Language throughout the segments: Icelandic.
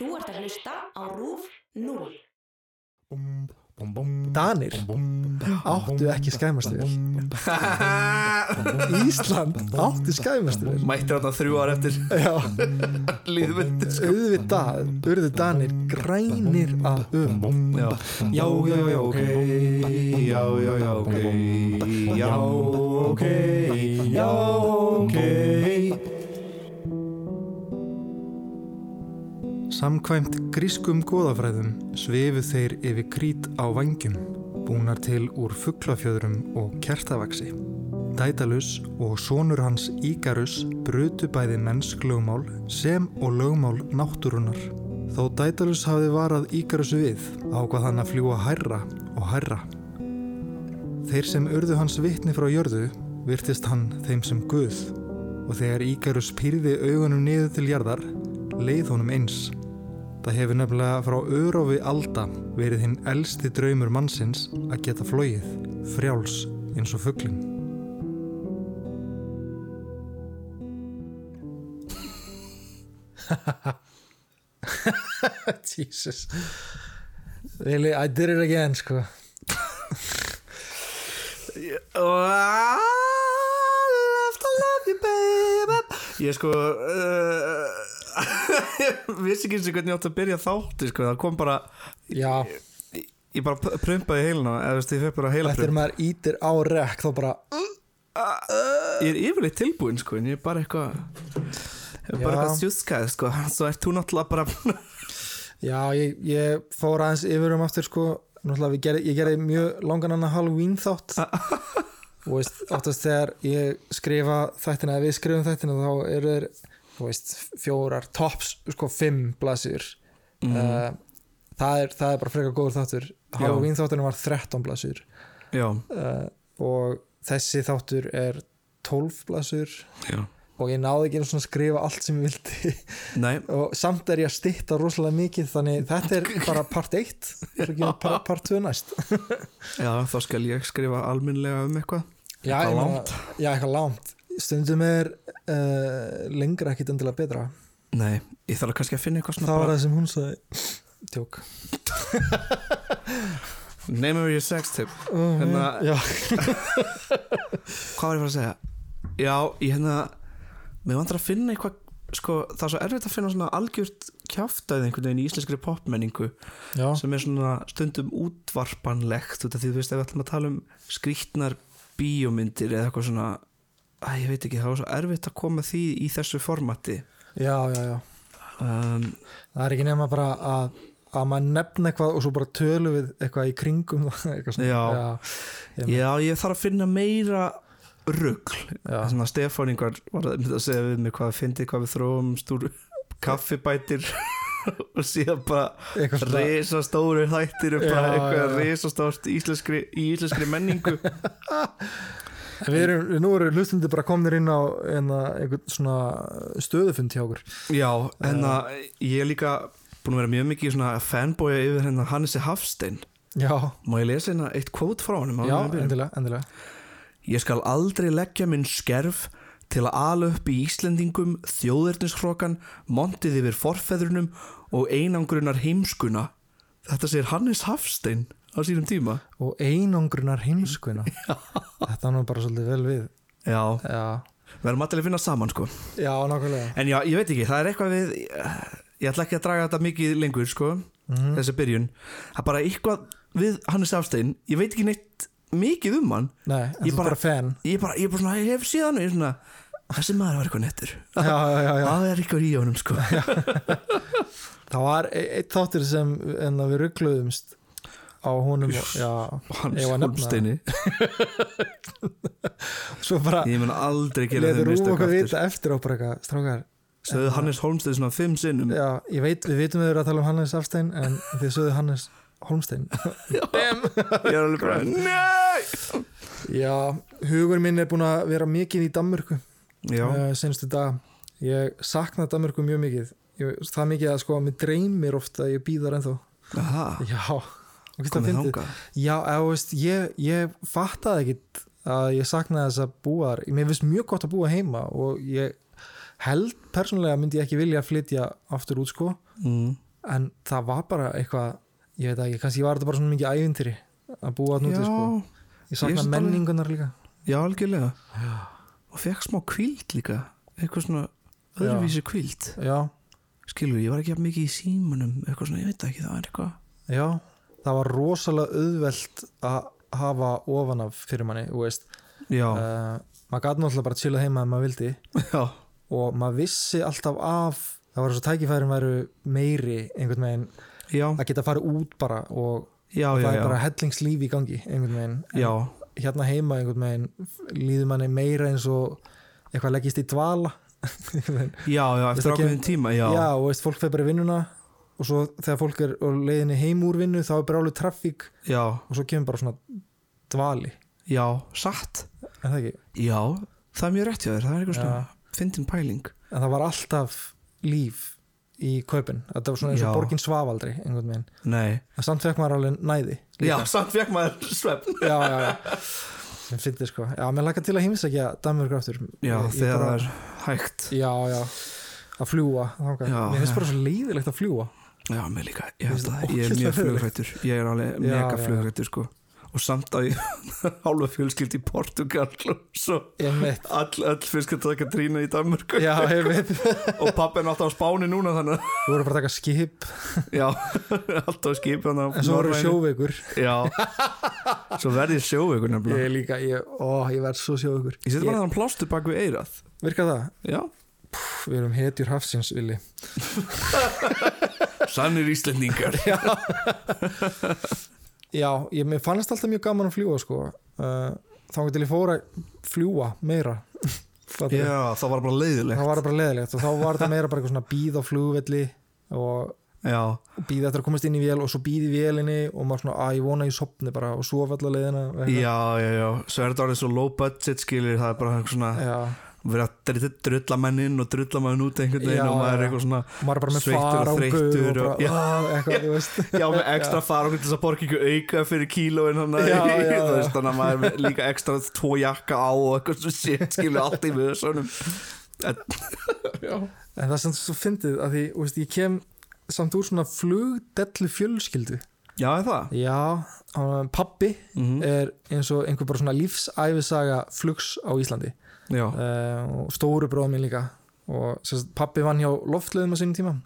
Þú ert að hlusta á RÚF 0. Danir áttu ekki skæmastuvel Ísland áttu skæmastuvel Mættir þarna þrjú ár eftir Já, líðmynd sko. auðvitað urðu Danir grænir að um Já, já, já, já, ok Já, já, já, ok Já, ok Já, ok Samkvæmt grískum goðafræðum svefu þeir yfir krít á vangjum, búnar til úr fugglafjöðrum og kertavaksi. Dædalus og sonur hans Ígarus brutu bæði mennsk lögmál sem og lögmál náttúrunar. Þó Dædalus hafði varað Ígarus við ákvað hann að fljúa hærra og hærra. Þeir sem urðu hans vitni frá jörðu virtist hann þeim sem guð og þegar Ígarus pýrði augunum niður til jarðar leið honum eins. Það hefur nefnilega frá örofi alda verið hinn elsti draumur mannsins að geta flóið, frjáls eins og fugglin. Jesus. Really, I did it again sko. I love to love you baby Ég sko uh, vissi ekki eins og hvernig ég átti að byrja þátti sko, það kom bara Já, ég, ég bara prumpaði heilina eða veist, ég fekk bara heila eftir maður ítir á rekk þá bara ég er yfirleitt tilbúin sko, en ég er bara eitthvað ég er bara Já. eitthvað sjúskað sko, svo ert þú náttúrulega bara Já, ég, ég fór aðeins yfir um aftur sko. Náttúrulega við gerði, ég gerði mjög langan annan Halloween þátt. Og veist, oftast þegar ég skrifa þættina eða við skrifum þættina þá eru þeir veist, fjórar, tops sko fimm blasir. Mhm. uh, það, er, það er bara frekar góður þáttur. Halloween þátturinn var 13 blasir. Uh, og þessi þáttur er 12 blasir. Já, og ég náði ekki að skrifa allt sem ég vildi. Og samt er ég að stytta rosalega mikið þannig þetta er bara part 1 svo kemur part, part 2 næst. Já, þá skal ég skrifa alminlega um eitthvað. Já, Eitthvað langt. Stundum er uh, lengra ekkit endilega betra. Nei, ég þarf kannski að finna eitthvað það var það sem hún sagði. Tjók name of your sex tip. Uh, Hérna- hvað var ég að fara að segja? Já, ég hérna mér vantar að finna eitthvað sko, það er svo erfitt að finna svona algjört kjáftæði einhvern veginn í íslenskri popmenningu já, sem er svona stundum útvarpanlegt út af því þú veist ef við ætlum að tala um skrýtnar bíómyndir eða eitthvað svona að ég veit ekki, það var svo erfitt að koma því í þessu formati já, já, já um, það er ekki nema bara að að maður nefna eitthvað og svo bara tölu við eitthvað í kringum eitthvað. Já. já, ég- já, ég þarf að finna meira rugl já. svona Stefán yngvar var að að segja við mig hvað við fyndið, hvað við þróum stúr kaffibætir og síðan bara eitthvað svona risastóri þættir um bara eitthvað risastórt íslenskri, í íslenskri menningu En Við erum, nú eru hlustundi bara komnir inn á einhvern svona stöðufund hjá okkur. Já, en að ég er líka búin að vera mjög mikið svona fanboya yfir hérna Hannesi Hafstein. Já, Má ég lesa hérna eitt kvót frá honum? já, endilega, endilega. Ég skal aldrei leggja minn skerf til að ala upp í Íslendingum þjóðerniskrokan, montið yfir forfeðrunum og einangrunar heimskuna. Þetta segir Hannes Hafstein á sínum tíma. Og einangrunar heimskuna Þetta er nú bara svolítið vel við Já, Já, við erum allir að finna saman sko. já nákvæmlega En já, ég veit ekki, það er eitthvað við, ég ætla ekki að draga þetta mikið lengur sko, mm. þessi byrjun. Það er bara eitthvað við Hannes Hafstein, ég veit ekki neitt mikið um hann. Nei, Ég er bara- bara Ég bara, ég bara svona, hef síðan ég svona, þessi maður var eitthvað nettur. Það er eitthvað í honum sko. Það var e- eitt þáttur sem við ruggluðumst á var að nefna svo bara Ég mun aldrei gera okkur aftur. vita eftir og bara eitthvað Strákar, Sögðu Hannes Holmstein svona fimm sinnum. Já, ég veit, við vitum við erum að tala um Hannes Afstein en þið sögðu Hannes Holmstein Ég er alveg bara, nei! Já, hugur minn er búin að vera mikið í Danmörku uh, senstu dag ég sakna Danmörku mjög mikið. Ég, það mikið að sko að mér dreymir ofta að ég býðar ennþá. Aha, já, já, eða, veist, ég, ég fattaði ekkit að ég saknaði þess að búa mér finnst mjög gott að búa heima og ég held persónulega myndi ég ekki vilja að flytja aftur út sko. Mm. en það var bara eitthvað ég veit ekki, kannski var þetta bara svona mikið ævintýri að búa að núti Já, sko. Ég Ég sakna finnst alveg- menningunar líka. Já, algjörlega. Og fekk smá kvíld líka. Eitthvað svona öðruvísi já, skilur, ég var ekki jafn mikið í símanum eitthvað svona, ég veit ekki, það var eitthvað já, það var rosalega auðvelt að hafa ofan af fyrir manni, uh, maður gæti náttúrulega bara að chilla heima ef maður vildi. Já, og maður vissi alltaf af það var svo tækifærin væru meiri einhvern veginn já, að geta farið út bara og það er bara hellingslíf í gangi einhvern veginn. En hérna heima einhvern veginn líður manni meira eins og eitthvað leggist í dvala. Já, já, eftir ákveðin tíma, já, já og veist, fólk fer bara í vinnuna og svo þegar fólk er leiðinni heim úr vinnu þá er bara alveg traffík já, og svo kemur bara svona dvali. Já, satt. Það já, það er mjög rétt hjá þér, það er eitthvað svona fyndin pæling. En það var alltaf líf í kaupin. Þetta var svona eins og borgin svafaldri einhvern veginn, nei, en samt fekk maður alveg næði já, samt fekk maður svefn. Já, já, já. Sem finnir sko, já, mér lakar til að heimsækja Danmörku aftur. Já, Ég- þegar það er hægt. Já, já, að fljúa mér finnst bara svo leiðilegt að fljúa Já, mér líka, ég, það að, ég er mjög flugrættur. Ég er alveg mega flugrættur sko. Og samt að ég hálfa fjölskyld í Portugal og svo ég all, all fjölskyld taka trína í Danmörku. Já, ég og pappi er alltaf á Spáni núna þannig að þú voru bara að taka skip, já, alltaf hann en svo voru sjóveikur. Já, svo verði ég sjóveikur ég nefnilega. Er líka, ég, ó, ég verð svo sjóveikur. Ég seti bara þannig plástur bak við eirað virkar það? Já, Pff, við erum hetjur hafsins, Vili sannir Íslendingar. Já, ég, mér fannst alltaf mjög gaman að fljúa sko. uh, þá til ég fór að fljúa meira. Við? Já, það var bara leiðilegt. Þá var það bara leðilegt og þá var þetta meira bara eitthvað svona bíð á flugvelli og Já, bíð eftir að komast inn í vél og svo bíð í vélinni og maður svona, að ég vona ég sopni bara og sofa allar leiðina. Já, já, já. Svo er þetta orðið svo low budget skilir Það er bara eitthvað svona já, verið að dr- drulla menn inn og drulla menn út einhvern veginn Já, og maður er eitthvað svona og maður er bara með Sveittur og farangu og, og- já. og, eitthvað, já með ekstra farangur til þess að borga ykkur auka fyrir kílóin þannig að maður er líka ekstra tvo jakka á og eitthvað svo shit skilur allt í vöðsönum en það er samt svo fyndið að því, veist, ég kem samt úr svona flugdellu fjölskyldu. Já er það? Já, pabbi mm er eins og einhver bara svona lífsæfisaga flugs á Íslandi uh, og stóru bróðum minn líka. Og sérst, pabbi vann hjá loftleðum á sínum tíma.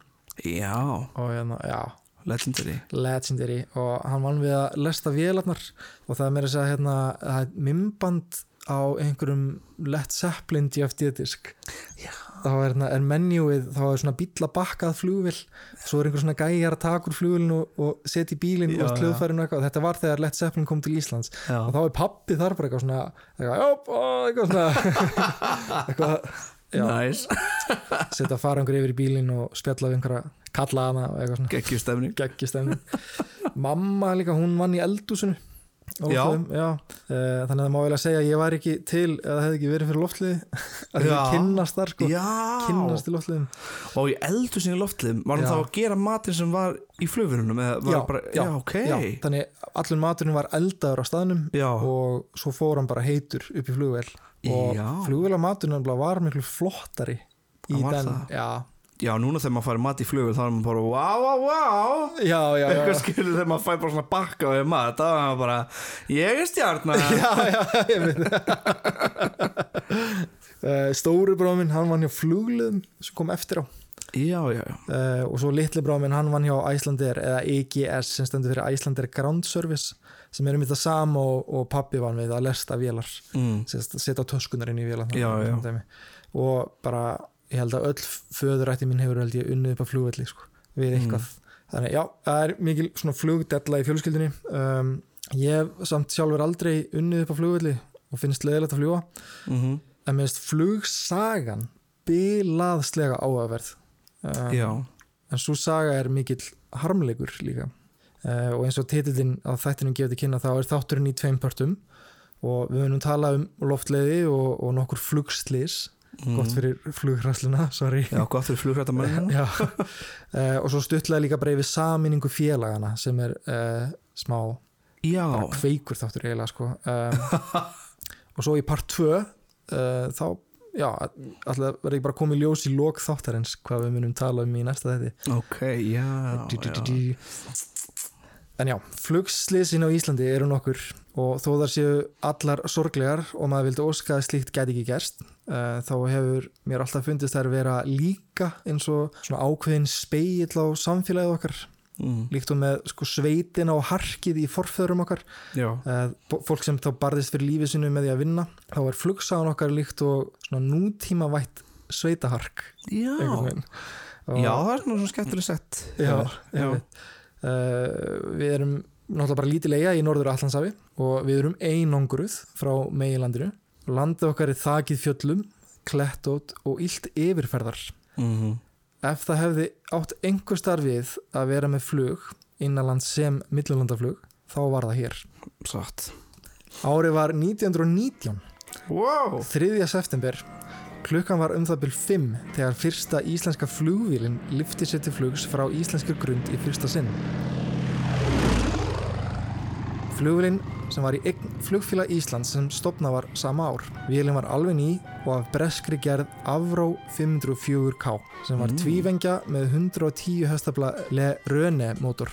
Já, og hérna, já, legendary. Legendary. Og hann vann við að lesta vélarnar. Og það er meira að segja hérna það er mymband á einhverjum Led Zeppelin DFD-disk þá er, hérna, er menjúið þá er svona bíla bakkað flugvill svo er einhver svona gæjar að taka úr flugvillinu og, og setja í bílinn og hljóðfærinu og eitthvað. Þetta var þegar Led Zeppelin kom til Íslands. Já, og þá er pappi þar bara eitthvað svona eitthvað, svona. Eitthvað, nice. Setja farangur yfir í bílinn og spjalla við einhverja kalla hana geggjustemning. Mamma líka, hún vann í eldúsinu á Já. já. Eh, þannig að það má vel að segja að ég var ekki til eða hefði ekki verið fyrir loftliði. Að ég kynnast þar sko, já, kynnast í loftliðum. Og ég eldur sinni loftliðum var hann þá að gera matinn sem var í flugverunum eða var Já, ok. þannig allur maturinn var eldaður á staðnum og svo fór hann bara heitur upp í flugvel og flugvel á maturinn var miklu flottari í den já, já, núna þegar maður fær mat í flugvel þá er maður bara, wow, wow, wow já, já, já, eitthvað skilur þegar maður fær bara svona bakka og mat, þá er maður bara, ég er stjarnar já, já, ég veit. Uh, stóri bróðum minn, hann vann hjá flugliðum sem kom eftir á. Já, já, já, uh, og svo litli bróðum minn, hann vann hjá Icelandair eða EGS sem stendur fyrir Icelandair Ground Service sem er um þetta sama og, og pappi vann við að lesta vélar. Mm. Setja töskunar inn í vélar Já, já. og bara ég held að öll föðurætti mín hefur held ég unnið upp á flugvelli sko, við eitthvað þannig já, það er mikil svona flugdella í fjölskyldunni. Um, ég hef samt sjálfur aldrei unnið upp á flugvelli og finnst leðilegt að fljúa Mm en mér finnst flugsagan bilaðslega áhugaverð. Um, en svo saga er mikill harmleikur líka. Uh, og eins og titillin á þættinum gefið til kynna þá er þátturinn í tveim pörtum. Og við munum tala um loftleiði og, og nokkur flugslis mm. gott fyrir flugræsluna, sorry já, gott fyrir flugrættamennina Já. uh, og svo stuttlega líka bara yfir saminningu félagana sem er uh, smá kveikur þáttur eiginlega sko um, og svo í part 2 uh, þá já, alltaf verði ekki bara komið ljós í lok þáttarins hvað við munum tala um í næsta þetta Ok, já, já. En já, flugslisin á Íslandi eru nokkur og þó þar séu allar sorglegar og maður vildi óska að slíkt gæti ekki gerst uh, þá hefur mér alltaf fundist þær vera líka eins og svona ákveðin speill á samfélagið okkar. Mm. líkt og með sko sveitina og harkið í forföðurum okkar. Já, uh, fólk sem þá barðist fyrir lífið sinu með því að vinna þá er flugsagan okkar líkt og svona nútíma vætt sveitahark já. Já, það er svona svona skemmtileg sett. Já, já. Uh, við erum náttúrulega bara lítilega í norður Allandsafi og við erum einangruð frá meginlandinu. Landið okkar er þakið fjöllum klettót og illt yfirferðar. Mm ef það hefði átt einhver starf við að vera með flug innanland sem millilandaflug þá var það hér. Satt. Árið var 1919 Wow! 3. september klukkan var um það byrj 5 þegar fyrsta íslenska flugvílin lyfti sér til flugs frá íslenskir grund í fyrsta sinn Flugvélin sem var í eign flugfélag Íslands sem stopna var sama ár. Vélin var alveg ný og af breskri gerð Avró 504K sem var Mm. tvívengja með 110 hestafla Le Röne mótor.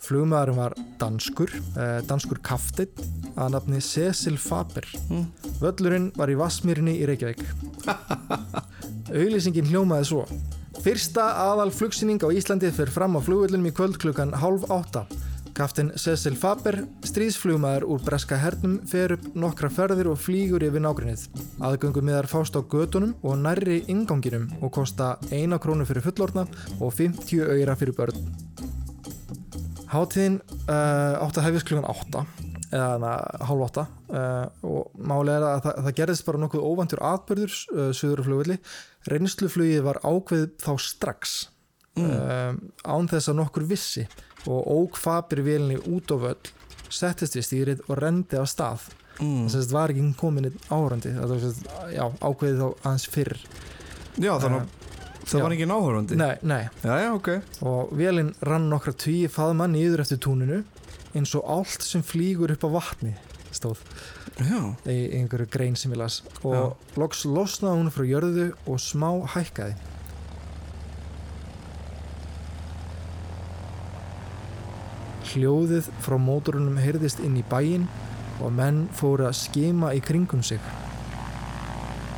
Flugmaðurinn var danskur, eh, danskur kaftitt að nafni Cecil Faber. Mm. Völlurinn var í Vassmýrinni í Reykjavík. Auglýsingin hljómaði svo. Fyrsta aðal flugsýning á Íslandi fyrir fram á flugvöllunum í kvöld klukkan hálf átta. Kaftin Cecil Faber, stríðsflugmaður úr breska hernum, fer upp nokkra ferðir og flýgur yfir nágrinnið. Aðgöngum miðar fást á gödunum og nærri inganginum og kosta 1 krónu fyrir fullorna og 50 öyra fyrir börn. Hátíðin uh, átt að hefjast klukkan 8 eða hana, hálf 8 uh, og málega er að það, það gerðist bara nokkuð óvantur atbyrður uh, söður á flugvelli. Reynsluflugið var ákveð þá strax mm. án þess að nokkur vissi og óg Faber vélinni út á völl settist við stýrið og rendi af stað mm. þess að það var ekki komin áhörandi ákveðið þá aðeins fyrr Já, þannig að það já. var ekki náhörandi nei, nei, Já, já, ok og vélinn rann nokkra tíu faðma niður eftir túninu eins og allt sem flýgur upp á vatni stóð Já, í einhverju grein sem ég las. Og loks losnaði hún frá jörðu og smá hækkaði. Hljóðið frá mótorunum heyrðist inn í bæinn og menn fóru að skima í kringum sig.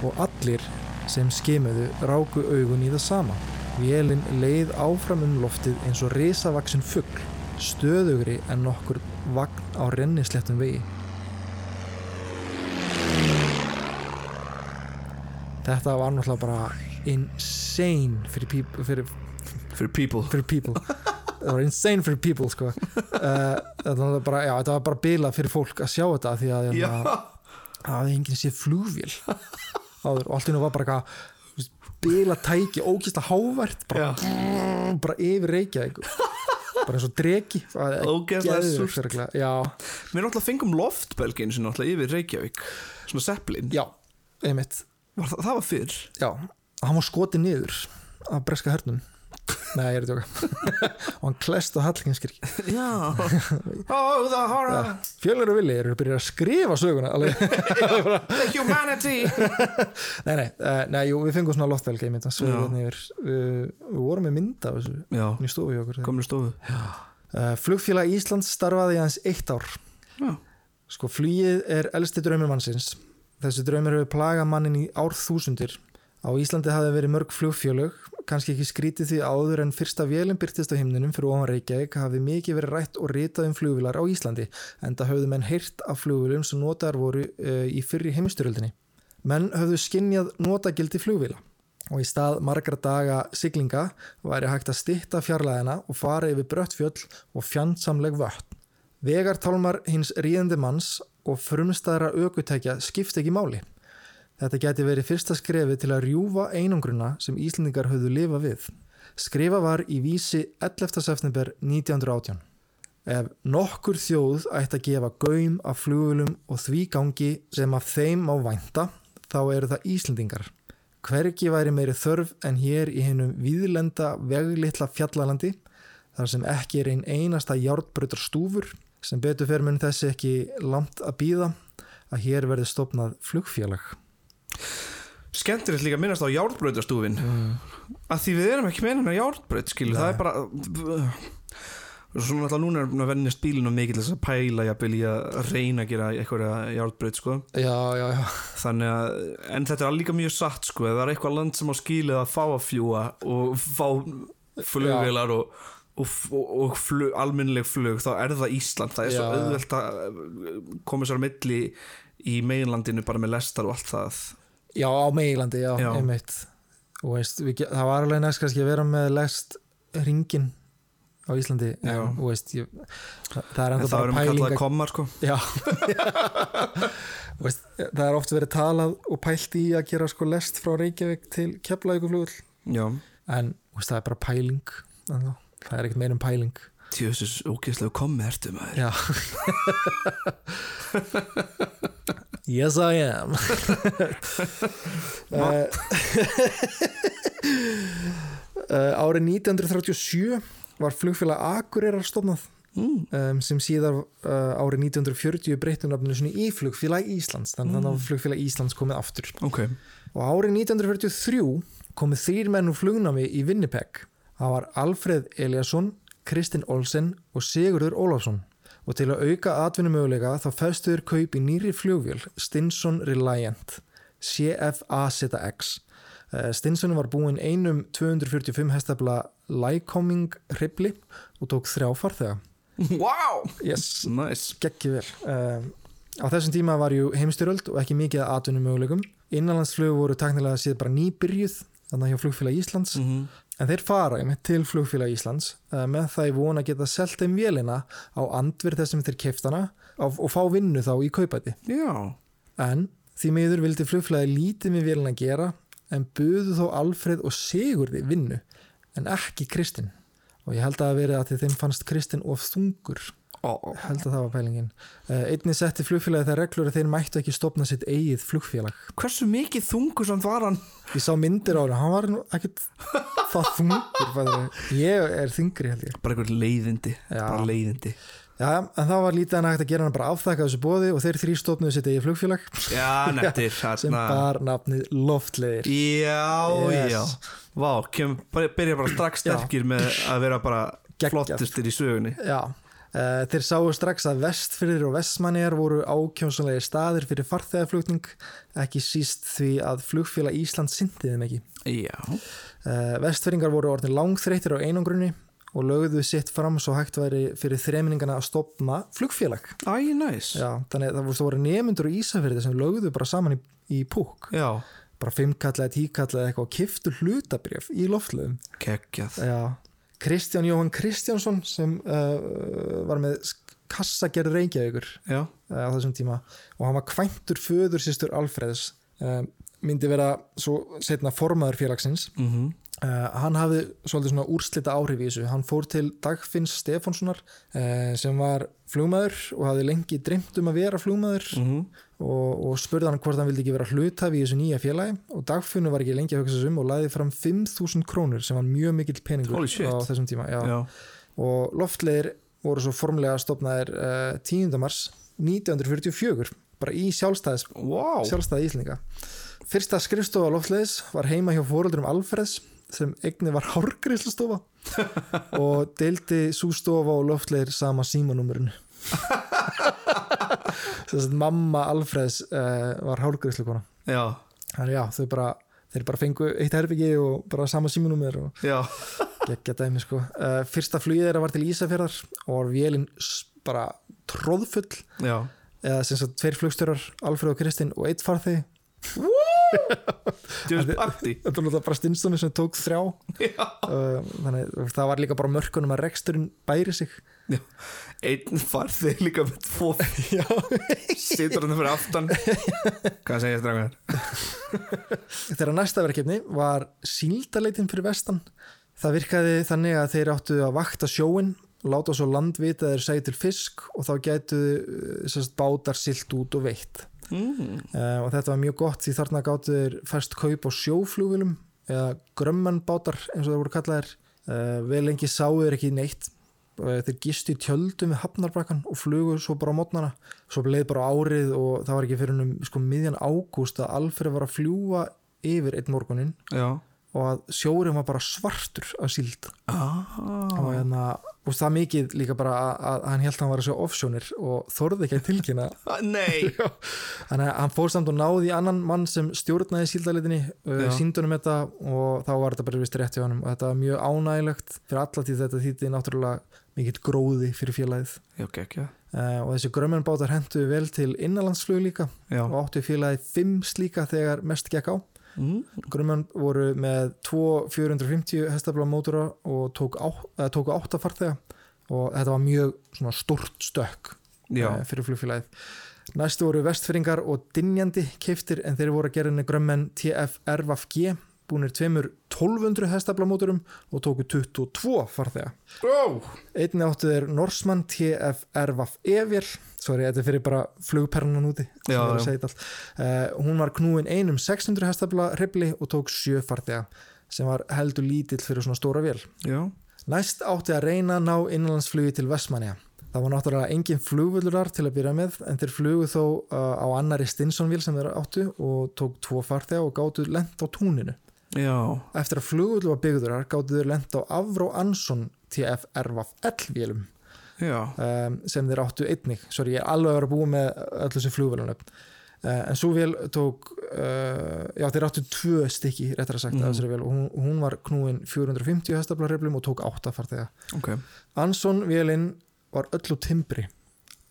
Og allir sem skimuðu ráku augun í það sama. Vélinn leið áfram um loftið eins og risavaksin fugg stöðugri en nokkur vagn á rennislettum vegi. Þetta var náttúrulega bara insane fyrir, peop fyrir, fyrir people. fyrir people. Það var insane fyrir people sko. uh, þetta, var bara, já, þetta var bara bila fyrir fólk að sjá þetta því að það hafði enginn séð áður. Og allt í nú var bara eitthvað bila tæki, ógæsla hávært bara, bara yfir Reykjavík bara eins og dregi Ógeðslega súrt. Við náttúrulega fengum loftbelgin sem náttúrulega yfir Reykjavík. Svona Zeppelin. Já, einmitt. Var, það, það var fyrr? Já, hann var skotið niður af breska hernum Nei, ég er að tjóka og hann klest á Hallgrímskirkju. Já. Oh, the horror. Fjölur og Vili eru byrjað að skrifa söguna. The humanity. Nei, nei, uh, nei, jú, við fengum svona að Já. hérna Við vorum með mynda í stofu hjá okkur. Komur stofu. Uh, Flugfélag Íslands starfaði í aðeins eitt ár. Já, Sko, flugið er elsti draumur mannsins. Þessi draumur hefur plagað mannin í árþúsundir Á Íslandi hafði verið mörg flugfjölög, kannski ekki skrítið því áður en fyrsta vélum byrtist á himninum fyrir ofan Reykjavík hafði mikið verið rætt og ritað um flugvilar á Íslandi, en það höfðu menn heyrt af flugvilum sem notaðar voru uh, í fyrri heimstyröldinni. Menn höfðu skinnjað notagildi flugvila og í stað margra daga siglinga væri hægt að stitta fjarlæðina og fara yfir brött fjöll og fjandsamleg vötn. Vegartálmar hins ríðandi manns og frumstæðra ökutækja skipt ekki máli. Þetta geti verið fyrsta skrefi til að rjúfa einangruna sem Íslandingar höfðu lifa við. Skrifa var í vísi 11. september 1918. Ef nokkur þjóð ætti að gefa gaum af flugulum og því gangi sem af þeim má vænta, þá eru það Íslandingar. Hvergi væri meiri þörf en hér í hennum víðlenda veglitla fjallalandi, þar sem ekki er einn einasta járnbrautar stúfur, sem betur fer mun þessi ekki langt að býða, að hér verði stopnað flugfélag. Skemmtilegt líka að minnast á járnbrautastúfin mm. að því við erum ekki með hennar járnbraut skilu, það Nei. er bara og svona alltaf núna er að vennja spílinu mikið þess að pæla jafnvel í að reyna að gera eitthvað járnbraut sko. Já, já, já. Þannig að, en þetta er líka mjög satt sko, það er eitthvað land sem á skilið að fá að fljúa og fá flugvélar og, og, og, flug, almennileg flug, þá er það Ísland. Það er svo auðvelt að koma sér á milli í meginlandinu bara með lestar og allt það Já, á Meilandi, já, Já. einmitt. Og veist, við, það var alveg næst kannski að vera með lest ringin á Íslandi en veist, ég, það, það er en enda bara erum pæling kallað að- komar sko. Veist, það er oft verið talað og pælt í að gera sko lest frá Reykjavík til Keflavíkuflugull en það er bara pæling ennþá. það er ekkert meira um pæling. Tjóðsins ertu maður. Já Yes I am. Uh, uh, Árið 1937 var flugfélag Akureyrar stofnað mm. um, sem síðar uh, árið 1940 breyttum nafninu í flugfélag Íslands þannig Mm. að flugfélag Íslands komið aftur. Ok, og árið 1943 komið þrýr menn úr flugnámi í Winnipeg. Það var Alfred Eliasson Kristinn Olsen og Sigurður Ólafsson og til að auka atvinnumöguleika þá festuður kaup í nýri flugvél Stinson Reliant CFA-ZX Eh, Stinson var búinn einum 245 hestafla Lycoming hribli og tók þrjá farþega. Wow! Yes, nice, geggi vel. Um, á þessum tíma var ju heimstyröld og ekki mikið að atvinnumöguleikum. Innanlandsflug voru taknilega síðan bara nýbyrjuð þannig hjá flugfélag Íslands. Mm en þeir fara einmitt til flugfélag Íslands uh, með það í vona að geta selt þeim vélina á andverð þessum þeir keftana og, fá vinnu þá í kaupæti já, en því miður vildi flugfélagi lítið með vélina gera en buðu þó Alfred og Sigurði vinnu en ekki Kristinn. Og ég held að það verið að þeim fannst Kristinn of þungur held að það var pælingin. Uh, einni setti flugfélagi þær reglur að þeir mættu ekki stopna sitt eigið flugfélag. Hversu mikið þungur samt var hann? Ég sá myndir á hann, hann var nú ekkit það þungur fæðri. ég er þingri held ég. Bara einhver leiðindi, Já. bara leiðindi. Já, en það var lítið að hægt að gera hann bara afþakka þessu bóði og þeir þrý stopnuðu sitt eigið flugfélag. Já, nettir sem bar nafnið Loftleðir já, Yes. já. Vá, kem, byrja bara strax Já. sterkir með að vera bara Geggjað. flottustir í sögunni. Já, þeir sáu strax að vestfyrir og vestmannir voru ákjómsanlega staðir fyrir farþegaflugning ekki síst því að flugfélag Ísland syndi þeim ekki. já, Uh, vestfyringar voru orðin langþreytir á einangrunni og lögðu sitt fram svo hægt væri fyrir þreminingana að stopna flugfélag. æ, næs Já, þannig að það voru- nemyndur í Ísafyrði sem lögðu bara saman í, í púk. já, Bara fimmkall eða tíkall eða eitthvað og kiftu hlutabrjöf í loftlöðum. geggjað Já, Kristján Jóhann Kristjánsson sem uh, var með kassagerð Reykjavíkur uh, á þessum tíma. Og hann var kvæntur föður sýstur Alfreðs uh, myndi vera svo setna formaður félagsins. Mhm. Uh, hann hafði svolítið svona úrslita áhrif í þessu. Hann fór til Dagfinns Stefánssonar uh, sem var flugmaður og hafði lengi dreymt um að vera flugmaður. Mhm og, og spurði hann hvort hann vildi ekki vera hlutafi í þessu nýja félagi. Og Dagfinnu var ekki lengi að hugsa um og laði fram 5.000 krónur sem var mjög mikill peningur á þessum tíma já. já, og loftleðir voru svo formlega stopnaðir uh, 10. mars 1944 bara í sjálfstæðis wow sjálfstæði Íslinga fyrsta skrifstofa loftleðis var heima hjá fóröldurum Alfreds sem eigni var hárgreislustofa og deildi svo stofa og loftleðir sama að mamma Alfreds uh, var hárgreislukona já, þannig já, þau bara þeir bara fengu eitt herbyggi og bara sama símanúmer og geggja dæmi sko. Uh, fyrsta flugið þeirra var til Ísafjörðar og var vélinn bara tróðfull já. Eða sem sagt tveir flugstjórar, Alfred og Kristinn og eitt farþegi djúðs party. þetta var náttúrulega bara Stinstoni sem tók þrjá. Já, uh, þannig að það var líka bara mörkunum að reksturinn bæri sig. Einn farþið líka með tvo já, situr hann fyrir aftan. Hvað segir strákar þeirra næsta verkefni var síldaleitin fyrir vestan. Það virkaði þannig að þeir áttu að vakta sjóin láta svo landvita þeir segi til fisk og þá gætu uh, bátar silt út og veitt mm. uh, og þetta var mjög gott því þarna gáttu þeir fæst kaup á sjóflugvilum eða grömmanbátar eins og það voru kallaðir. Uh, vel lengi sáu þeir ekki neitt. Uh, þeir gistu tjöldum við hafnarbrakkan og flugu svo bara á mótnana. Svo leið bara árið og það var ekki fyrir um sko miðjan ágúst að Alfred var að fljúa yfir einn morgunin Já og að sjórin var bara svartur af síld. Ah. og hérna, og það mikið líka bara að, að hann held að hann var að sjá offsjónir og þorði ekki að tilkynna. Nei. Já. þannig að hann fór samt og náði annan mann sem stjórnaði síldalitinni uh, síndunum þetta og þá var þetta bara vist rétt hjá hann og þetta var mjög ánægilegt fyrir alla tíð þetta þýtti náttúrulega mikill gróði fyrir félagið. Já, gekkja uh, og þessi grömmenbátar hendu vel til innanlandsflug líka Já. og áttu félagið fimm slíka þegar mest gekk á mm. grömmenn voru með tvo 450 hestafla mótora og tók á, tóku átta farþega og þetta var mjög stort stökk Já. eh, fyrir flugfélagið. Næstu voru vestfyrringar og dinjandi keiftir en þeir voru að gera henni grömmen TFRVG búinir tveimur 1200 hestaflamótorum og tóku 22 farþega oh. einni áttu þeir Norsmann TFRVG sorry, þetta er fyrir bara flugpernan úti Já. Eh, hún var knúin einum 600 hestafla hrifli og tók 7 farþega sem var heldur lítill fyrir svona stóra vél Já Næst átti að reyna að ná innanlandsflugi til Vestmanja. Það var náttúrulega engin flugvöldurar til að byrja með en þeir flugu þó uh, á annari Stinsonvíl sem þeir áttu og tók tvo farþega og gáttu lent á túninu. Já. Eftir að flugvöldu var byggðurar gáttu þeir lent á Avró Ansson TFRVF vélum Já. um, sem þeir áttu einnig. Sorry, ég er alveg að vera búið með öll þessu flugvölunum. Uh, en svo vél tók, uh, já þeir áttu tvö stykki, réttar að sagt, vél. Og hún, hún var knúin 450 hestaflarreiflum og tók átta farþega. Ok. Anson vélinn var öll úr timbri.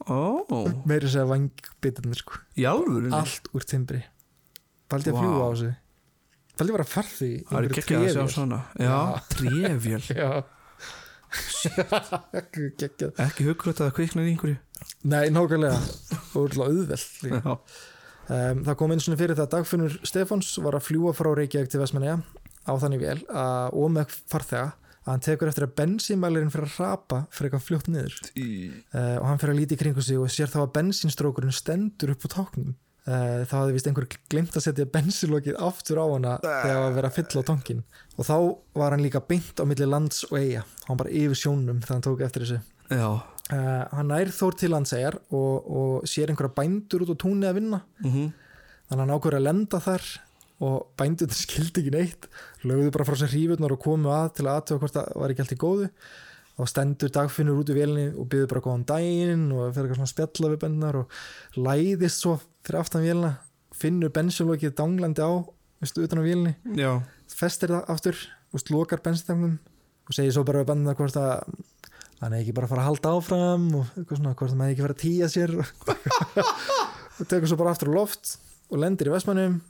Ó. Meiri segja vangbitarnir sko. Allt úr timbri. Faldi að Vá. fljúga á þessu Faldi bara að farði Það er geggjað að sjá svona. Já, Já. Ekki Ekki hugrætt að það kviknar í einhverju? Nei, nákvæmlega. Og alltaf auðveld um, Það kom eins og fyrir það að Dagfinnur Stefáns var að fljúa frá Reykjavík til Vestmanneja á þannig vel að, með farþega að hann tekur eftir að bensínmælirinn fyrir að rapa fyrir eitthvað fljótt niður. Uh, og hann fyrir að líti í kringu sig og sér þá að bensínstrókurinn stendur upp á táknum þá hafði vist einhver glimt að setja bensínlokið aftur á hana þegar það var að vera að fylla á tankin og þá var hann líka beint á milli lands og eiga hann bara yfir sjónum þegar hann tók eftir þessu. Uh, hann nær þór til landsegjar og, og sér einhverja bændur út á túnni að vinna. Mm þannig að hann ákveður að lenda þar og bændurinn skildi ekki neitt. Lögðu bara frá sér hrífurnar og komu að til að aðtöfa hvort það var ekki allt í góðu og stendur dagfinnur út í vélinni og byður bara góðan daginn og fer eitthvað svona að spjalla við bendnar og læðist svo fyrir aftan vélina finnur bensinlokið danglandi á veistu, utan á vélinni, Já. Festir það aftur og lokar bensintangnum og segir svo bara við bendnar hvort að hann er ekki bara að fara að halda áfram og eitthvað svona, hvort það maður ekki fara að tíja sér og tekur svo bara aftur á loft og lendir í Vestmannum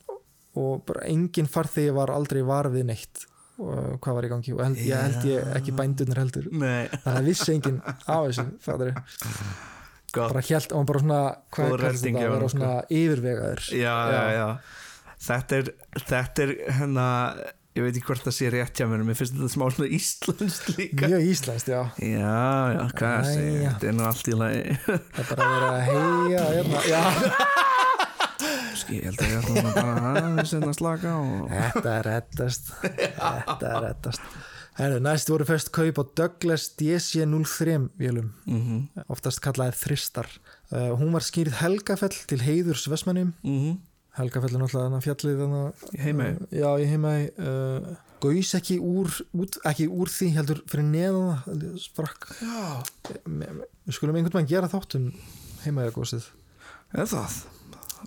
og bara engin farþegi var aldrei var við neitt og hvað var í gangi? Og held, ég held ég ekki bændurnir heldur. Nei. Þannig að vissi enginn á þessu bara held og hann bara svona hvað redding þetta, hjá að vera honum, svona yfirvegaður. Já, já, já Þetta er, þetta er hérna Ég veit ekki hvort það sé rétt hjá mér Mér finnst þetta smá svona íslenskt líka. Mjög íslenskt, já. Já, já, hvað Jæja. Þetta er nú allt í lagi. Það er bara að vera heia hérna. já, Ég held að ég ætla nú bara aðeins að slaka og... þetta er reddast. Þetta er reddast. Herru, næst voru fest kaup á Douglas DC-03 vélum. Mm oftast kallaðir þristar. Uh, hún var skýrð Helgafell til heiðurs Vestmannum -hmm. Helgafell er náttúrulega fjallið Í Heimaey? uh, já, í heimæ uh, gaus ekki úr, út, ekki úr því heldur fyrir heldur sprakk. Já. Við skulum einhvern veginn gera þáttum heimægagósið Er það?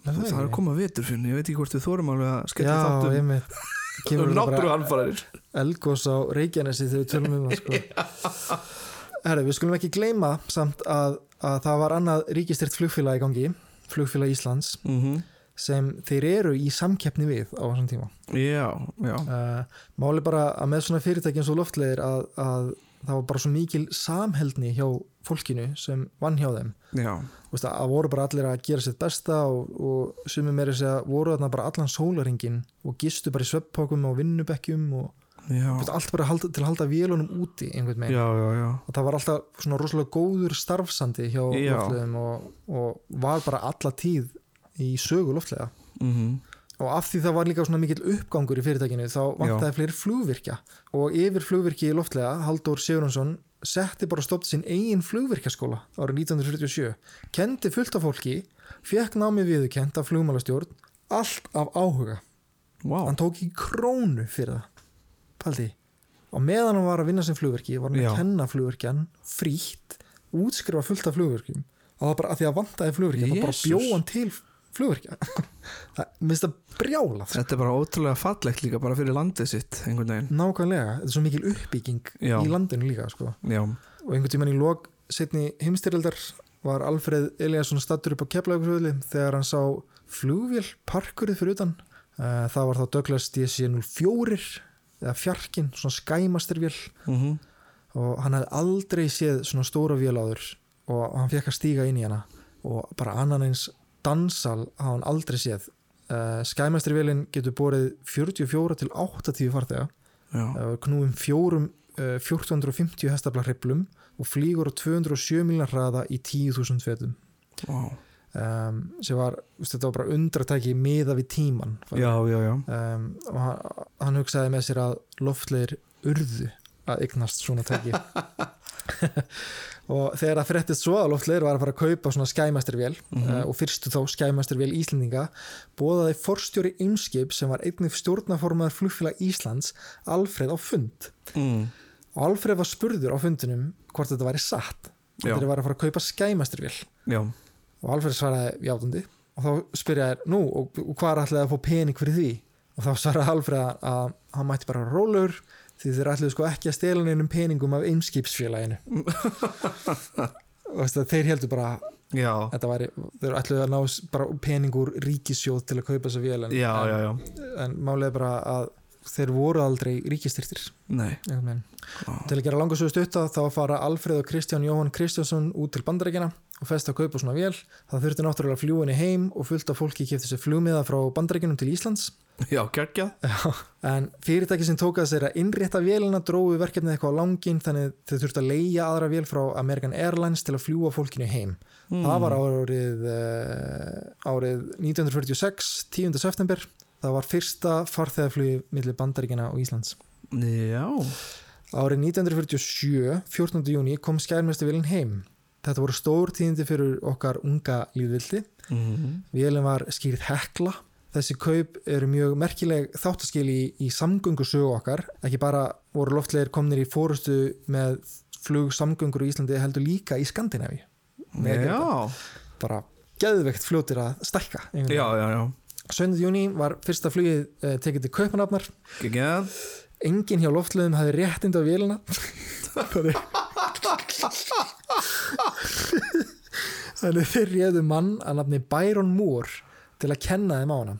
Það Það er að koma vetur fyrir Ég veit ekki hvort við þórum alveg að skella þáttum. Um þetta bara náttúruhanfarir elgós á Reykjanesi þegar við tölum um það sko. Herri, við skulum ekki gleyma samt að, að það var annað ríkistyrt flugfélag í gangi flugfélag Íslands mm sem þeir eru í samkeppni við á þessum tíma. Já, já. Uh, máli bara að með svona fyrirtæki eins og loftleðir að, að það var bara svo mikil samheldni hjá fólkinu sem vann hjá þeim. Veist, að voru bara allir að gera sitt besta og, og sumið meiri segja voru þarna bara allan sólaringin og gistu bara í sveppákum og vinnubekkjum og veist, allt bara halda, til að halda vélunum úti einhvern veginn. Já, já, já. Og það var alltaf svona rosalega góður starfsandi hjá Já. loftleðum og, og var bara alla tíð í sögu loftlega mm og af því það var líka svona mikill uppgangur í fyrirtækinu þá vantaði fleiri flugvirkja. Og yfir flugvirki í loftlega Halldór Sigurðansson setti bara stopt sinn eigin flugvirkjaskóla árið 1947 kendi fullt af fólki fekk námið viðurkent af flugmálastjórn allt af áhuga. Vá, hann tók ekki krónu fyrir það paldi og meðan hann var að vinna sem flugverki var hann að kenna flugverkjan frítt, útskrifa fullt af flugverkjum og það var bara að því að vantaði flugverkja þá bara bjóð hann til flugverkja minnst að brjála. Þetta er bara ótrúlega fallegt líka bara fyrir landið sitt einhvern veginn. Nákvæmlega, þetta er svo mikil uppbygging Já. í landinu líka sko. Og einhvern tímann í lok setni heimstyrildar var Alfreð Eliasson stattur upp á Keflavíkurflugvelli þegar hann sá flugvél parkurið fyrir utan. Eh, það var þá Douglas DC-04 eða fjarkin, svona skæmastirvél mm og hann hefði aldrei séð svona stóra vél áður og hann fekk að stíga inn í hana og bara annan eins dansal hafa hann aldrei séð. Uh, skæmastirvélin getur borið 44 til 80 farþega. Uh, knúum fjórum uh, 1450 hestafla hreplum og flýgur á 207 miljonar hraða í 10.000 fetum. Vá. Um, sem var, þetta var bara undratæki miða við tíman Já, já, já. Um, og hann, hann hugsaði með sér að loftleir urðu að eignast svona tæki og þegar það fréttist svo að loftleir var að fara að kaupa svona skæmastirvél Mhm. uh, og fyrstu þá skæmastirvél Íslendinga bóðaði forstjóri Eimskip sem var einnig stjórnaformaður flugfélag Íslands Alfreð á fund mm. og Alfreð var spurður á fundinum hvort þetta væri satt þegar þeir var að fara að kaupa skæmastirvél Já, og Alfreð svaraði játandi og þá spyrjaði nú, og, og hvað er allir að fá pening fyrir því? Og þá svaraði Alfreð að, hann mætti bara rólegur því þeir ætluðu sko ekki að stela neinum peningum af einskipsfélaginu þeir heldur bara væri, þeir ætluðu að ná peningur ríkissjóð til að kaupa þessa vél en, en, en málið er bara að þeir voru aldrei ríkistyrtir. Til að gera langarsögu stutta þá fara Alfreð og Kristján Jóhann Kristjánsson út til bandarækjana og festa að kaupa svona vél. Það þurfti náttúrulega henni heim og fullt af fólki kefti sér flugmiða frá bandarækjunum til Íslands. Já, Já. En fyrirtæki sem tók að sér að innrétta vélina dróðu verkefnið eitthvað á langin þannig þau þurfti að leia aðra vél frá American Airlines til að fljúa fólkinu heim. Það var árið, uh, árið 1946, 10. september. Það var fyrsta farþegarflugi millir bandaríkina og Íslands. Já, Árið 1947, 14. júni, kom skærmestivélinn heim. Þetta voru stór tíðindi fyrir okkar unga líðvildi. mm. Vélinn var skýrð hekla. Þessi kaup eru mjög merkileg þáttaskil í, í samgöngusögu okkar. Ekki bara voru loftlegir komnir í fórustu með flug samgöngur í Íslandi heldur líka í Skandinavi. Já Bara geðveikt fljótir að stækka. Já, já, já 7. júni var fyrsta flugið eh, tekið til Kaupanafnar. Geggjað Engin hjá loftlegum hafði réttind á vélina. Þannig Þannig þeir réðu mann að nafni Byron Moore til að kenna þeim á hana.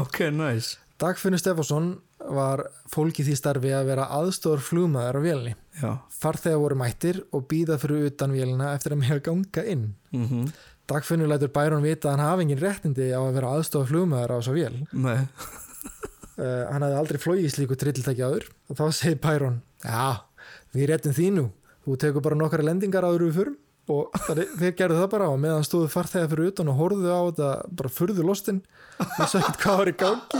Ok, nice Dagfinnur Stefánsson var fólkið því starfi að vera aðstofar flugmaður á vélinni. Já Farþegar voru mættir og býða fyrir utan vélina eftir að mega ganga inn. mm Dagfinnur lætur Byron vita að hann hafi engin réttindi á að vera aðstofar flugmaður á þessa vél. Nei Uh, hann hafði aldrei flóið í slíku trilltæki áður og þá segir Byron Já, við réttum því nú þú tekur bara nokkara lendingar áður við förum og þeir gerðu það bara og meðan stóðu farþega fyrir utan og horfðu á þetta bara furðu lostin vissu ekkert hvað var í gangi.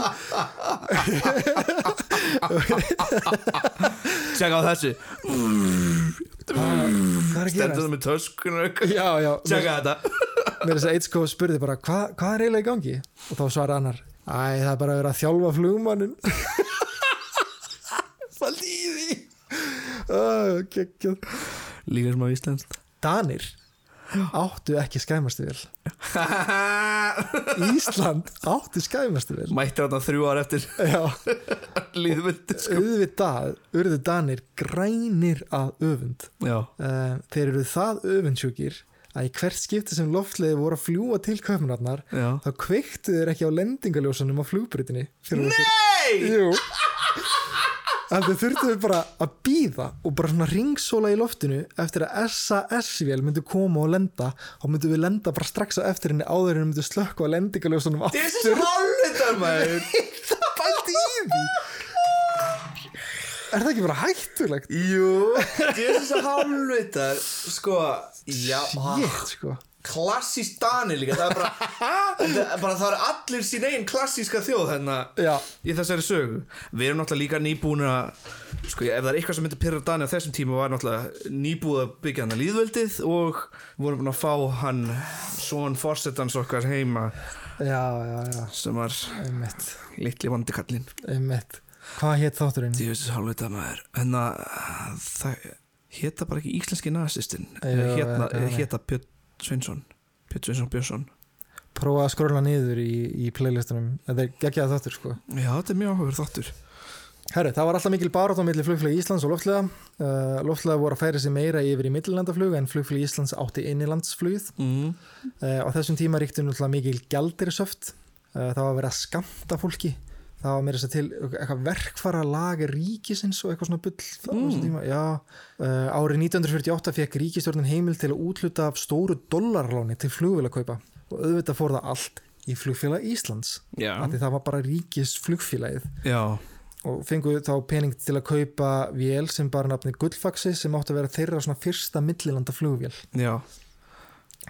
Tjekka á þessu. Er Stendur það með töskunar Tjekka þetta. Mér þess að Eitsko spurði bara hvað, hvað er eiginlega í gangi? Og þá svaraði annar Æ, það er bara að vera að þjálfa flugmannin uh, geggjað. Líka smá íslenskt Danir áttu ekki skæmastu vel. Ísland áttu skæmastu vel. Mætti þarna þrjú ár eftir. Já, líðvöldi sko. auðvitað urðu Danir grænir að öfund. Uh, þeir eru það öfundsjúkir að í hvert skipti sem loftleiði voru að fljúa til köpmunarnar já. þá kveiktu þeir ekki á lendingaljósunum á flugbrytinni Nei! Jú að þau þurftu bara að býða og bara svona ringsóla í loftinu eftir að SAS-vél myndi koma og lenda. Og myndi við lenda bara strax á eftir henni áður en myndi slökka á lendingaljósunum This is hálfvitar maður. Pældi í því. Er það ekki bara hættulegt? Jú, is hálfvitar Sko, já. Shit, sko Klassísk Dani líka Það er bara, bara Það er allir sín einn klassíska þjóð hérna Já, í þessari sögu Við erum náttúrulega líka nýbúin að Sko, ef það er eitthvað sem myndi pyrra Dani á þessum tíma var náttúrulega nýbúið að byggja hann að líðveldið og voru búin að fá hann svon fórsetans okkar heima Já, já, já, sem var einmitt, litli vandikallin einmitt. Hvað hétt þátturinn? Djöfisins hálfvita maður en að það hétta bara ekki íslenski nazistinn hérna, þannig. hétta Björn Sveinsson Björn Sveinsson Björnsson Prófa að skróla niður í, í playlistunum. Þetta er geggjað þáttur, sko. Já, þetta er mjög áhugaður þáttur Herru, það var alltaf mikil barátt á milli flugflögi Íslands og loftlega. Uh, loftlega voru að færa sig meira yfir í millilandaflug en flugflögi Íslands átti innilandsflugið. mm. Uh, á þessum tíma ríkti náttúrulega mikil gjaldirisöft. Uh, það var að vera að skamta fólki. Það var meira þess að til eitthvað verkfara lager ríkisins og eitthvað svona bull Mm. Já, uh, árið 1948 fekk ríkistjórnin heimil til að útluta af stóru dollarláni til flugvélakaupa og auðvitað fór það allt í flugfélag Íslands. Það var bara ríkis flugfélagið já, og fengu þá pening til að kaupa vél sem bara nafni Gullfaxi sem átti að vera þeirra svona fyrsta millilanda flugvél. já?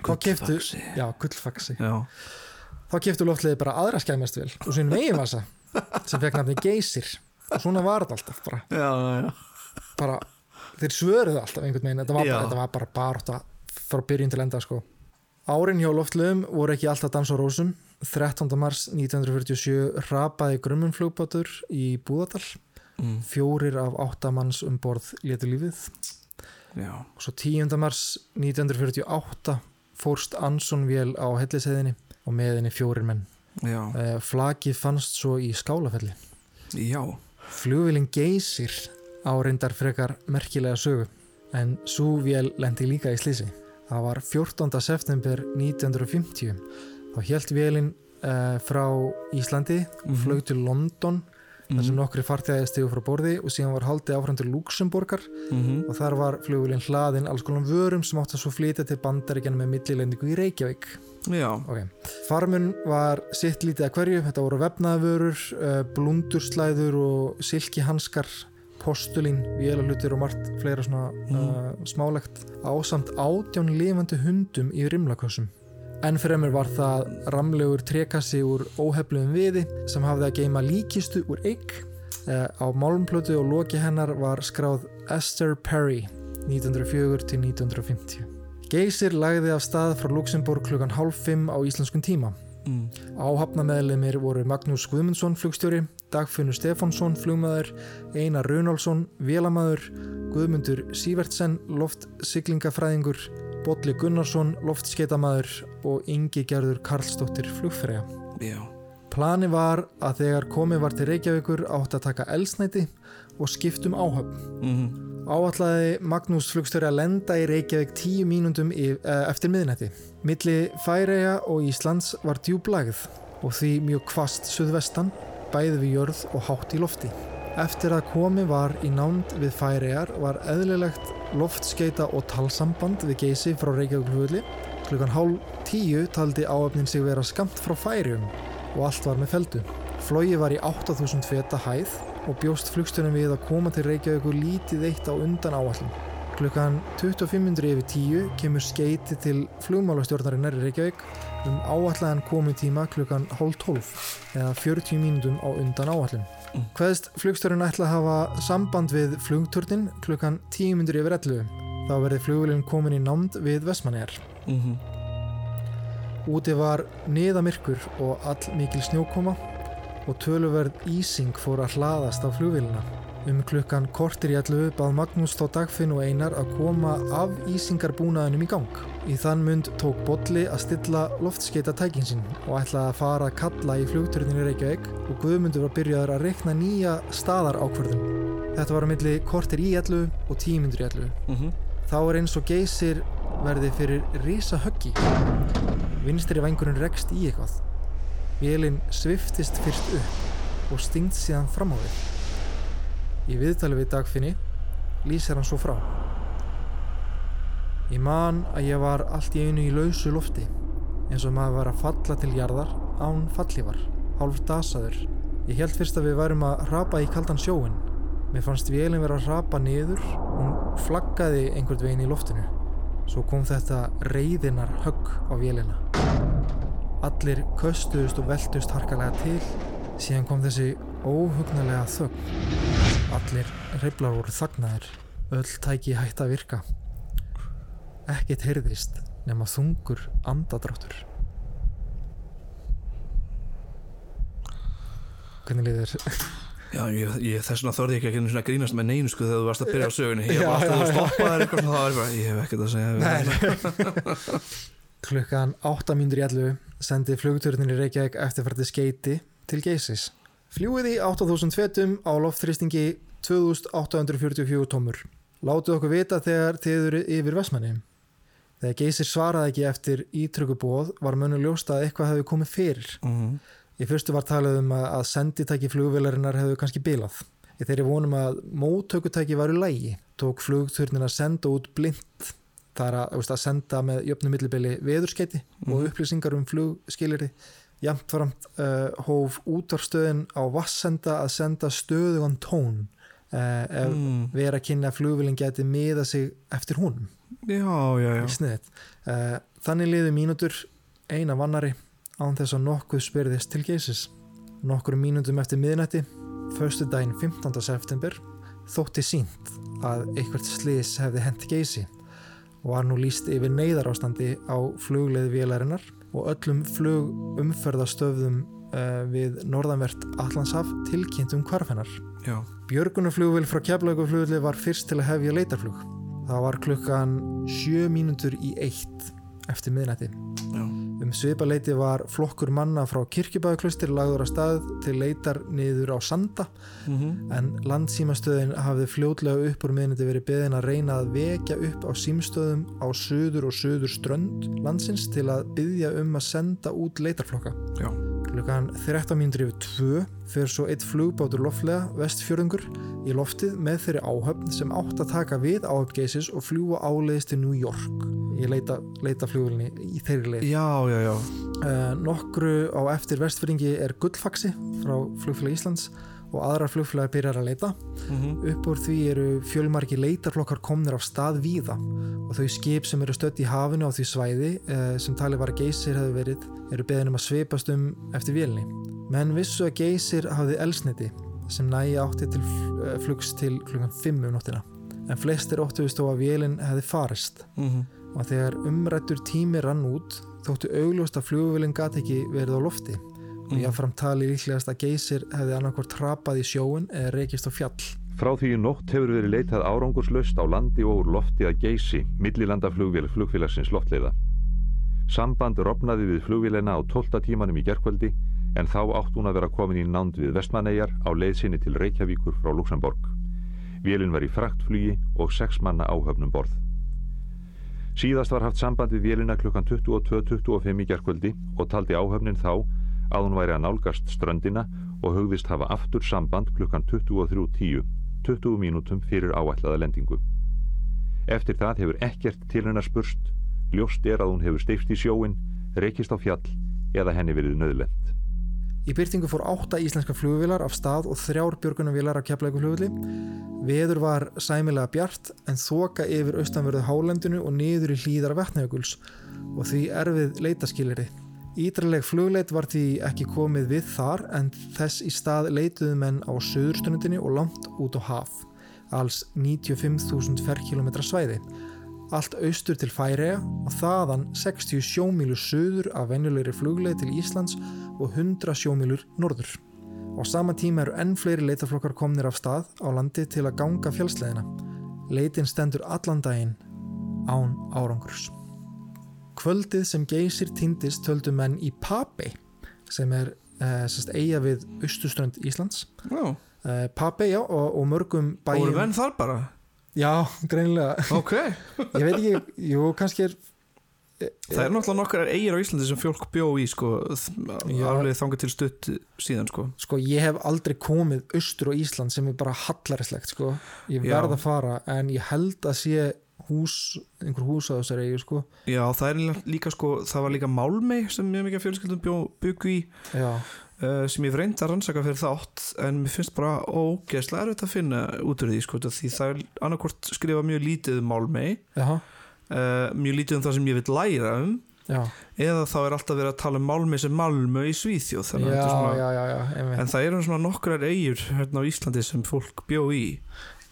Gullfaxi. Já, Gullfaxi. Já, Þá keftu loftleiði bara aðra skæmestvél og svo einn veginvasa sem fekk nafni Geysir og svona var þetta alltaf bara, já, já, bara þeir svöruðu alltaf einhvern veginn, þetta var, bara, þetta var bara baróta frá byrjun til enda sko. Árin hjá loftleiðum voru ekki alltaf dans á rósum 13. mars 1947 rapaði grummunflugbátur í Búðardal mm. fjórir af áttamanns um borð létu lífið já, og svo 10. mars 1948 fórst Ansson vél á helliseiðinni og með henni fjórir menn. Já, Uh, flakið fannst svo í skálafelli. já, Flugvélinn geysir á reyndar frekar merkilega sögu en svo vél lendi líka í slísi. Það var 14. september 1950. Þá helt vélinn uh, frá Íslandi og Mhm. flög til London þar sem Mhm. nokkri farþæði stigu frá borði og síðan var haldið áfram til Luxemborgar Mhm. og þar var flugvélinn hlaðinn alls konar vörum sem átti að svo flytja til bandaríkjana með millilendingu í Reykjavík. já, Okay. Farmun var sitt lítið að hverju, þetta voru vefnaðvörur, uh, blundurslæður og silkihanskar, postulín, vélalutir og margt fleira svona uh, smálegt ásamt átján lifandi hundum í rimlakössum. Enn fremur var það ramlegur trekassi úr óhefluðum viði sem hafði að geima líkistu úr eigg. Uh, á málumplötu og loki hennar var skráð Esther Perry 1904 til 1950. Geysir lagði af stað frá Luxemburg klukkan hálf fimm á íslenskum tíma. mm. Áhafnameðlimir voru Magnús Guðmundsson flugstjóri, Dagfinnur Stefánsson flugmaður, Einar Runálsson vélamæður, Guðmundur Sívertsen loftsyklingafræðingur, Bolli Gunnarsson loftskeitamæður og Ingi Gerður Karlsdóttir flugfræja. já, Plani var að þegar komið var til Reykjavíkur átt að taka elsnæti og skiptum áhöfn. mhm, Áallaði Magnús flugstjóri að lenda í Reykjavík tíu mínúndum í, uh, eftir miðnætti. Milli Færeja og Íslands var djúblægð og því mjög kvast suðvestan, bæði við jörð og hátt í lofti. Eftir að komi var í nánd við Færejar var eðlilegt loftskeita og talsamband við geysi frá Reykjavík flugulli. Klukkan hálf tíu taldi áöfnin sig vera skamt frá Færejum og allt var með feldu. Flói var í 8000 feta hæð og bjóst flugstunum við að koma til Reykjavíkur lítið eitt á undan áallum. Klukkan 2500 yfir 10 kemur skeiti til flugmálastjórnarinnar í Reykjavík um áallaðan komutíma klukkan hálf 12 eða 40 mínútum á undan áallum. Mm. Hveðst flugstjórin ætla að hafa samband við flugturnin klukkan 10 mínútur yfir 11. Þá verði flugvélinn komin í nánd við Vestmannegar. mhm, Úti var niðamirkur og all mikil snjókoma og töluverð ísing fór að hlaðast á flugvélina. Um klukkan kortir í allu bað Magnús þá Dagfinn og Einar að koma af ísingarbúnaðinum í gang. Í þann mund tók Bolli að stilla loftskeita tækin sín og ætlaði að fara að kalla í flugturnin í Reykjavík og Guðmundur var byrjaður að reikna nýja staðar ákvörðun. Þetta var á milli kortir í allu og tímyndur í allu. mhm, Þá er eins og geysir verði fyrir risa höggi. Vinstri vængurinn rekst í eitthvað. Vélinn sviftist fyrst upp og stingt síðan fram á við. Í viðtali við dagfinni lýsir hann svo frá. Ég man að ég var allt í einu í lausu lofti, eins og maður var að falla til jarðar án fallívar, hálf dasaður. Ég held fyrst að við værum að rapa í kaldan sjóin. Mér fannst vélinn vera að rapa niður, hún flaggaði einhvern veginn í loftinu. Svo kom þetta reyðinar högg á vélina. Allir köstuðust og veltust harkalega til, síðan kom þessi óhugnalega þögn. Allir reyflar voru þagnaðir, öll tæki hætti að virka. Ekkert heyrðist nema þungur andadráttur. Hvernig liðir? Já, ég, ég þess vegna þorði ég ekki að grínast með neinu sko þegar þú varst að byrja á sögunni ég var alltaf að stoppa þær eitthvað svona, það var bara, ég hef ekkert að segja. Klukkan 8 mínútur í 11 sendi flugturnin í Reykjavík eftirfærdi skeiti til Geysis. Fljúið í 8000 fetum á loftþrýstingi 2844 tómur. Látið okkur vita þegar þið eru yfir Vestmanni. Þegar Geysir svaraði ekki eftir ítrökkubóð var mönnum ljósta að eitthvað hefði komið fyrir. Mhm. Í fyrstu var talað um að, senditæki flugvélarinnar hefðu kannski bilað. Í þeirri vonum að móttökutæki varu lægi, tók flugturnin að senda út blind. Það er að, að senda með jöfnum millibili veðurskeiti og Mhm. upplýsingar um flugskiliri. Jamt framt uh, hóf útvarstöðin á vassenda að senda stöðugan tón uh, ef Mm. vera kynni að flugvélinn geti miða sig eftir honum Já, já, já. Uh, þannig liðu mínútur eina vannari án þess að nokkuð spyrðist til geysis. Nokkur mínútum eftir miðnætti, förstu daginn 15. september, þótti sínt að eitthvað slís hefði hent geysi og var nú líst yfir neyðarástandi á flugleið vélarinnar og öllum flugumferðastöfðum uh, við norðanvert Allandshaf tilkynnt um hvarfennar. Já, Björgunarflugvél frá Keflavíkurflugvelli var fyrst til að hefja leitarflug. Það var klukkan 7 mínútur í eitt eftir miðnætti. Um svipaleiti var flokkur manna frá kirkjubæðaklustir lagður að stað til leitar niður á Sanda mhm, en landsímastöðin hafði fljótlega upp úr miðnætti verið beðin að reyna að vekja upp á símstöðum á söður og söður strönd landsins til að byggja um að senda út leitarflokka. já Klukkan 13 mínútur yfir 2 fyrir svo eitt flugbátur loftlega vestfjörðungur í loftið með þeirri áhöfn sem átt að taka við áhöfngeisis og fljúa áleiðis til New York. Ég leita, leita flugulni í þeirri leið. Já, já, já Uh, nokkru á eftir vestfjörðingi er Gullfaxi frá flugfélag Íslands og aðrar flugfélag byrjar að leita. mhm, Upp úr því eru fjölmarki leitarflokkar komnir af stað víða og þau skip sem eru stödd í hafinu á því svæði eh, sem talið var að geysir hefur verið eru beðin um að svipast um eftir vélni. Menn vissu að geysir hafði elsniti sem nægi átti til eh, flugs til klukkan 5 um nóttina en flestir óttuðust þó að vélinn hefði farist mhm og þegar umrættur tími rann út þóttu augljóst að flugvélinn gat ekki verið á lofti og jáfnfram tali líklegast að geysir hefði annarkvort trapað í sjóun eða reykist á fjall. Frá því í nótt hefur verið leitað árangurslaust á landi og úr lofti að geysi millilandaflugvél flugfélagsins loftleiða. Samband rofnaði við flugvélina á 12 tímanum í gerkvöldi en þá átt hún að vera komin í nánd við Vestmanneigjar á leið sinni til Reykjavíkur frá Luxemborg. Vélinn var í fraktflugi og sex manna áhöfnum borð. Síðast var haft samband við vélina klukkan 22.25 í gerkvöldi og taldi áhöfnin þá að hún væri að nálgast ströndina og hugðist hafa aftur samband klukkan 23.10, 20 mínútum fyrir áætlaða lendingu. Eftir það hefur ekkert til hennar spurst, ljóst er að hún hefur steifst í sjóin, reykist á fjall eða henni verið nöðlend. Í byrtingu fór átta íslenska flugvilar af stað og þrjár björgunarvilar af keflækuflugvili. Veður var sæmilega bjart en þoka yfir austanverðu hálendinu og niður í hlýðar vatnajökuls og því erfið leitaskiliri. Ídraleg flugleit var því ekki komið við þar en þess í stað leituðu menn á söðurstundinni og langt út á haf, alls 95.000 ferkilometra svæði. Allt austur til Færeja og þaðan 60 sjómílu söður af venjulegri flugleið til Íslands og 100 sjómílur norður. Á sama tíma eru enn fleiri leitaflokkar komnir af stað á landi til að ganga fjálsleðina. Leitin stendur allan daginn án árangurs. Kvöldið sem geysir týndist töldu menn í Papey sem er eh, sest, eiga við austuströnd Íslands. Já, Eh, Papey, já, og, og mörgum og voru bæjum. menn þar bara Já, greinilega. Ok. Ég veit ekki, jú, kannski er Það er náttúrulega nokkar eigir á Íslandi sem fólk bjó í sko alveg þangað til stutt síðan sko. Sko ég hef aldrei komið austur á Ísland sem er bara hallarislegt sko. Ég verð að fara en ég held að sé hús, einhver hús á þessari eigu sko. Já, það er líka sko, það var líka Málmei sem mjög mikið fjölskyldum bjó, byggu í. Já, uh, sem ég hef reynd að rannsaka fyrir þátt en mér finnst bara ógeðslega erfitt að finna út úr því sko, því það er annarkvort skrifa mjög lítið um Málmei já, uh, mjög lítið um það sem ég vil læra um. Já, eða þá er alltaf verið að tala um Malmi sem Malmö í Svíþjóð já, er svona, já, en það eru svona nokkrar eigur hérna á Íslandi sem fólk bjó í.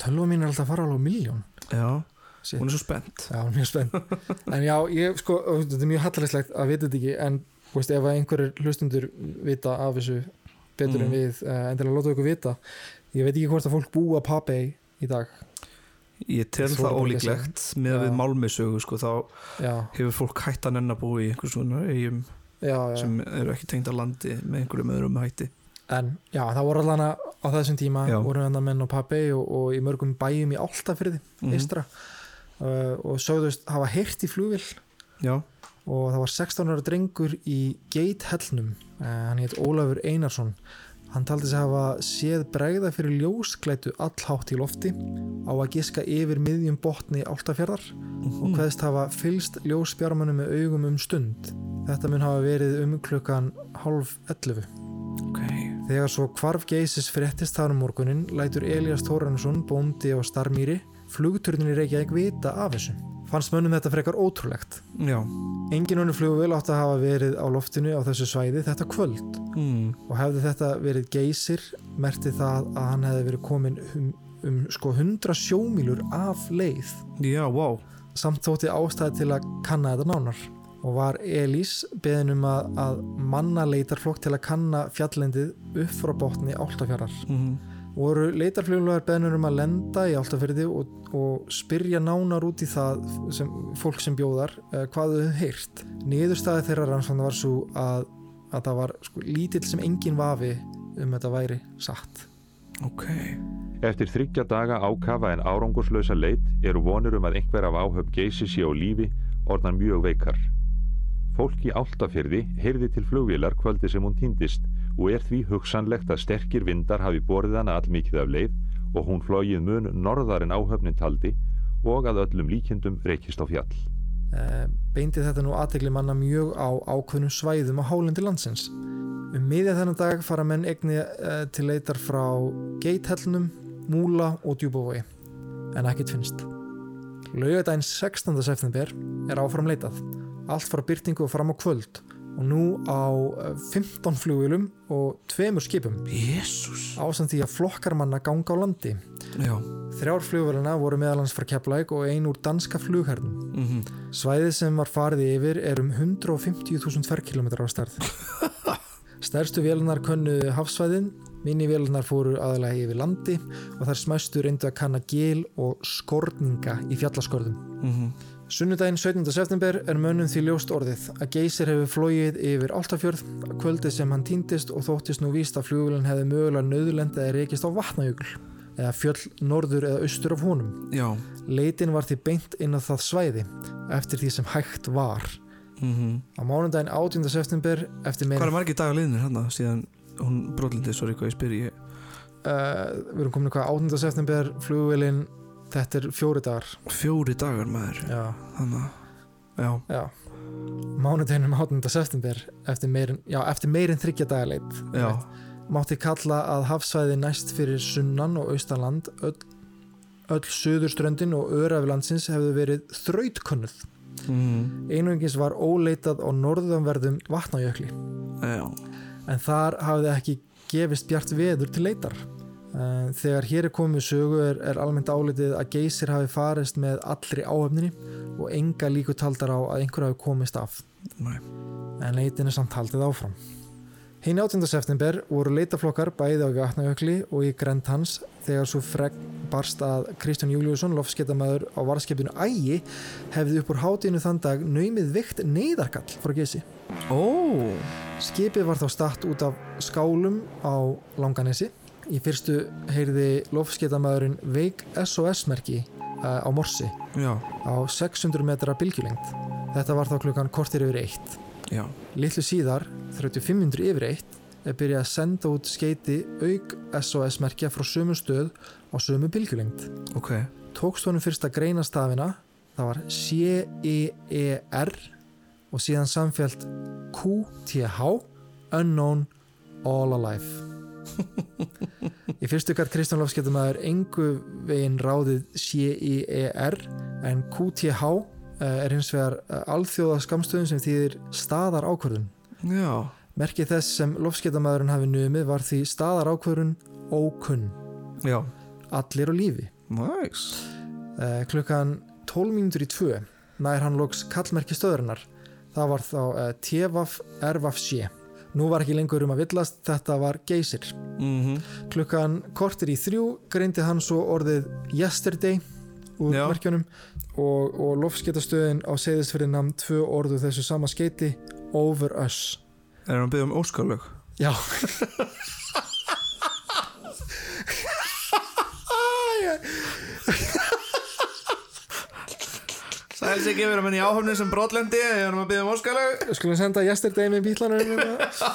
Tölva mín er alltaf að fara alveg á miljón já, Shit. hún er svo spennt. Já, mjög spennt. En já, ég, sko, þetta er mjög hallarlegt að vita þetta ekki en, veist, ef að einhverjir hlustundur vita af þessu betur en Mhm. við uh, endilega láta okkur vita. Ég veit ekki hvort að fólk búa Papey í dag. Ég tel Svo það ólíklegt með Já. við Malmi sögu sko, þá Já, hefur fólk hætt að nenn að búa í einhvers svona eigum já, já. sem eru ekki tengd að landi með einhverjum öðrum hætti. En já, það voru allan að á þessum tíma voru hann menn á Papey og, og í mörgum bæjum í Áltafyrði, Mhm. eistra uh, og sögðust hafa heyrt í flugvill já, og það var 16 ára drengur í Geithellnum uh, hann heit Ólafur Einarsson hann taldi sig hafa séð bregða fyrir ljósklætu allhátt í lofti á að giska yfir miðjum botni Áltafjörðar og Mhm. hvaðist hafa fylst ljósbjarmanum með augum um stund þetta mun hafa verið um klukkan halv 11 ok Þegar svo kvarf geisis fréttist þar um morgunin lætur Elias Þóransson bóndi á Starmýri flugturnin í Reykjavík vita af þessu. Fannst mönnum þetta frekar ótrúlegt. já, Engin önnu flugvél átt að hafa verið á loftinu á þessu svæði þetta kvöld mm. og hefði þetta verið geysir merti það að hann hefði verið komin um, um sko 100 sjómílur af leið já, wow samt þótti ástæði til að kanna þetta nánar og var Elís beðin um að, að manna leitarflokk til að kanna fjallendið upp frá botni Áltafjörðar mm. Voru leitarfluglugar beðnur um að lenda í Áltafjörði og, og spyrja nánar út í það sem, fólk sem bjóðar eh, hvað þau heyrt. Niðurstaði þeirra rannsóknar var svo að, að það var sko, lítill sem engin vafi um þetta væri satt. Ok, Eftir þryggja daga ákafa en árangurslösa leit eru vonir um að einhver af áhöfn geysi sé á lífi orðnar mjög veikar. Fólk í Áltafyrði heyrði til flugvélar kvöldi sem hún týndist og er því hugsanlegt að sterkir vindar hafi borið hana allmikið af leið og hún flógið mun norðar en áhöfnin taldi og að öllum líkindum reykist á fjall. Eh, beindi þetta nú aðtegli manna mjög á ákveðnum svæðum á hálendi landsins. Um miðja þennan dag fara menn egni uh, til leitar frá Geithellnum, Múla og Djúbói, en ekkert finnst. Laugadaginn 16. september er áfram leitað, allt frá byrtingu og fram á kvöld og nú á eh, 15 flugvilum og tveimur skipum ásamt því að flokkar manna ganga á landi. já, Þrjár flugvilina voru meðalans frá Keflæk og ein úr danska flughernum. mm Svæðið sem var farið yfir er um 150.000 ferkilometrar á stærð. Stærstu vélunar könnuðu hafsvæðin, minni vélunar fóru aðalega yfir landi og þær smæstu reyndu að kanna gil og skorninga í fjallaskorðum. -hmm. Sunnudaginn 17. september er mönnum því ljóst orðið að geysir hefur flóið yfir Áltafjörð kvöldið sem hann týndist og þóttist nú víst að flugvélinn hefði mögulega nöðulend eða reykist á vatnajökul eða fjöll norður eða austur af honum. já Leitin var því beint inn á það svæði eftir því sem hægt var. mm Á mánundaginn 18. september eftir hvað er margir dagar liðnir hérna síðan hún brotlindi, sorry hvað ég spyr ég uh, við erum komin hvað 18. september flugvélinn, þetta er fjóri dagar. Fjóri dagar maður. Já, þannig að já, já. Mánudeginum 18. september eftir meirin, já, eftir meirin þryggja dagaleit já, mátti kalla að hafsvæði næst fyrir sunnan og austanland öll, öll suðurströndin og örafilandsins hefðu verið þrautkunnuð mm. einungis var óleitað á norðanverðum vatnajökli. Já. en þar hafði ekki gefist bjart veður til leitar þegar hér er komið sögu er, er almennt álitið að geysir hafi farist með allri áhefninni og enga líku taldar á að einhver hafi komist af Nei. en leitin er samt haldið áfram Hinn 18. september voru leitaflokkar bæði á Vatnajökli og í Grend hans þegar svo fregn barst að Kristján Júliusson, lofskettamæður á varskipinu Ægi, hefði upp úr hátinu þann dag naumið vikt neyðarkall frá geysi. ó, Skipið var þá statt út af skálum á Langanesi. Í fyrstu heyrði lofskeitamæðurinn Veik SOS-merki uh, á Morsi já, á 600 metra bylgjulengt. Þetta var þá klukkan kortir yfir eitt. já Littlu síðar, 3500 yfir eitt, er byrjað að senda út skeiti auk SOS-merkja frá sömu stöð á sömu bylgjulengt. ok, Tókst honum fyrst að greina stafina, það var C-E-E-R og síðan samfelt Q-T-H, Unknown, All Alive. Í fyrstu gætt Kristján Lofskettumæður engu veginn ráðið C-I-E-R en Q-T-H eh, er hins vegar eh, alþjóða skamstöðun sem þýðir staðar ákvörðun. Já, Merkið þess sem lofskeitamæðurinn hafi numið var því staðar ákvörðun ókunn. já, Allir á lífi. næs Uh, klukkan 12 mínútur í tvö nær hann loks kallmerki stöðurinnar. Það var þá TVAF RVAF C. Nú var ekki lengur um að villast, þetta var geysir. mm Klukkan kortir í þrjú greindi hann svo orðið yesterday úr Já. merkjunum og, og lofskeitastöðin á seyðisfyrir namn tvö orðu þessu sama skeiti over us. Er hann að byggja um óskalög? Já. Sæls ekki verið að menn í áhafni sem brotlendi Ég er að byggja um óskalög Skulum senda yesterday með bítlanum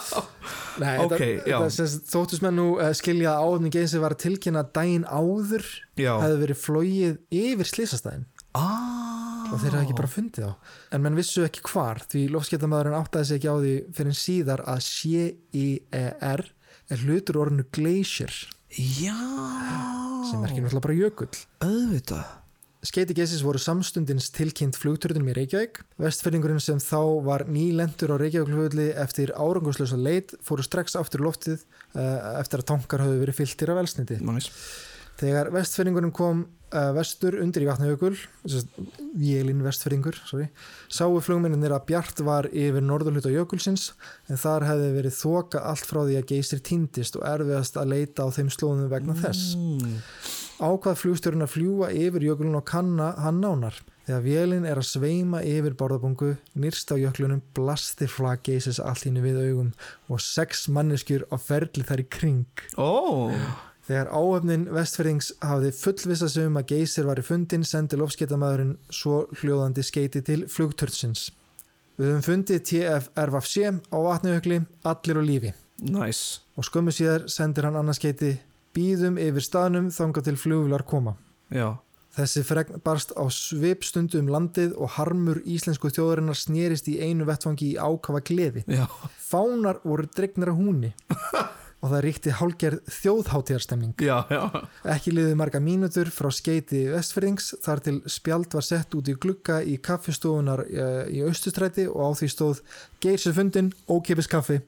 Nei, Ok, þetta, já. þetta sést, þóttus menn nú uh, skilja að áöfning geysi var tilkynna daginn áður hefði verið flóið yfir slísastæðin ah. og þeir hafði ekki bara fundið á en menn vissu ekki hvar því lofskeitamæðurinn áttaði sig ekki á því fyrir síðar að C-I-E-R er hlutur orðinu glacier. Já. Sem er ekki náttúrulega bara jökull. Auðvitað Skeiti Geisis voru samstundins tilkynnt flugturðunum í Reykjavík. Vestfyrringurinn sem þá var nýlendur á Reykjavík eftir árangurslösa leit fóru strax aftur loftið uh, eftir að tankar hafði verið fylltir af elsniti. Næs Þegar vestfyrringurinn kom uh, vestur undir í vatnajökul, vélinn vestfyrringur, sorry, sáu flugmennir að bjart var yfir norðurhluta jökulsins en þar hefði verið þoka allt frá því að geysir týndist og erfiðast að leita á þeim slóðum vegna þess mm. Ákvað flugstjórun að fljúa yfir jökulun og kanna hann nánar. Þegar vélinn er að sveima yfir borðabungu, nýrst á jöklunum, blasti flag geysis allt hínu við augum og sex manneskjur á ferli þar í kring. Ó Þegar áöfnin vestfyrðings hafði fullvisa sig um að geysir var í fundin, sendi lofskeitamæðurinn svo hljóðandi skeiti til flugtörtsins. Við höfum fundið TFRVC á vatnajökli, allir á lífi Næs og skömmu síðar sendir hann annarskeiti býðum yfir staðnum þangað til flugvilar koma. Já Þessi fregn barst á svipstundu um landið og harmur íslensku þjóðarinnar snerist í einu vettfangi í ákafa gleði. Já Fánar voru dregnir á húni og það ríkti hálgerð þjóðháttíðarstemning. Já, já Ekki liðið marga mínútur frá skeiti vestfyrðings þar til spjald var sett út í glugga í kaffistofunar eh, í austustræti og á því stóð Geirsu fundin, ókipis kaffi.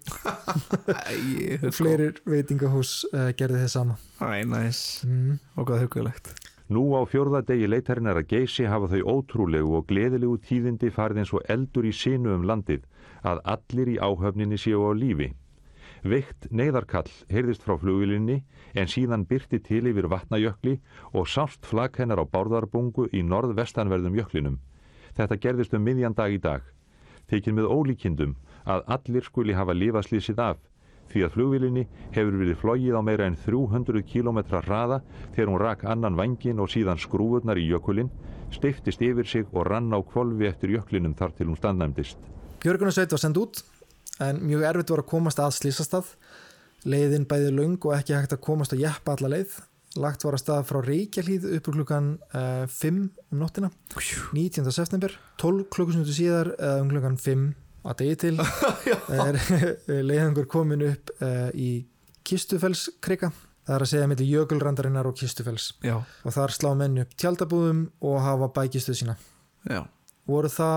Æ, Fleirir veitingahús uh, gerði þið sama. Æ, næs Mm. Og hvað hugulegt Nú á fjórða degi leitarinnar að geysi hafa þau ótrúlegu og gleðilegu tíðindi farið eins og eldur í sinu um landið að allir í áhöfninni séu á lífi. Veikt neyðarkall heyrðist frá flugvilinni en síðan byrti til yfir vatnajökli og sást flak hennar á bárðarbungu í norðvestanverðum jöklinum. Þetta gerðist um miðjan dag í dag. Þykir með ólíkindum að allir skuli hafa lifaslýsið af því að flugvilinni hefur verið flogið á meira en 300 km hraða þegar hún rak annan vangin og síðan skrúfurnar í jökulinn, stiftist yfir sig og rann á kvolfi eftir jöklinum þar til hún standnæmdist. Björgunarsveit var sendt út en mjög erfitt var að komast að slísastað leiðin bæði löng og ekki hægt að komast að jeppa alla leið. Lagt var að stað frá Reykjahlíð upp úr klukkan uh, 5 um nóttina. 19. september 12 klukkusundu síðar uh, um klukkan 5 að degi til. Er leiðangur komin upp uh, í Kistufellskrika það er að segja mellir jökulrandarinnar og Kistufells Já, og þar slá menn upp tjaldabúðum og hafa bækistuð sína já. Voru þá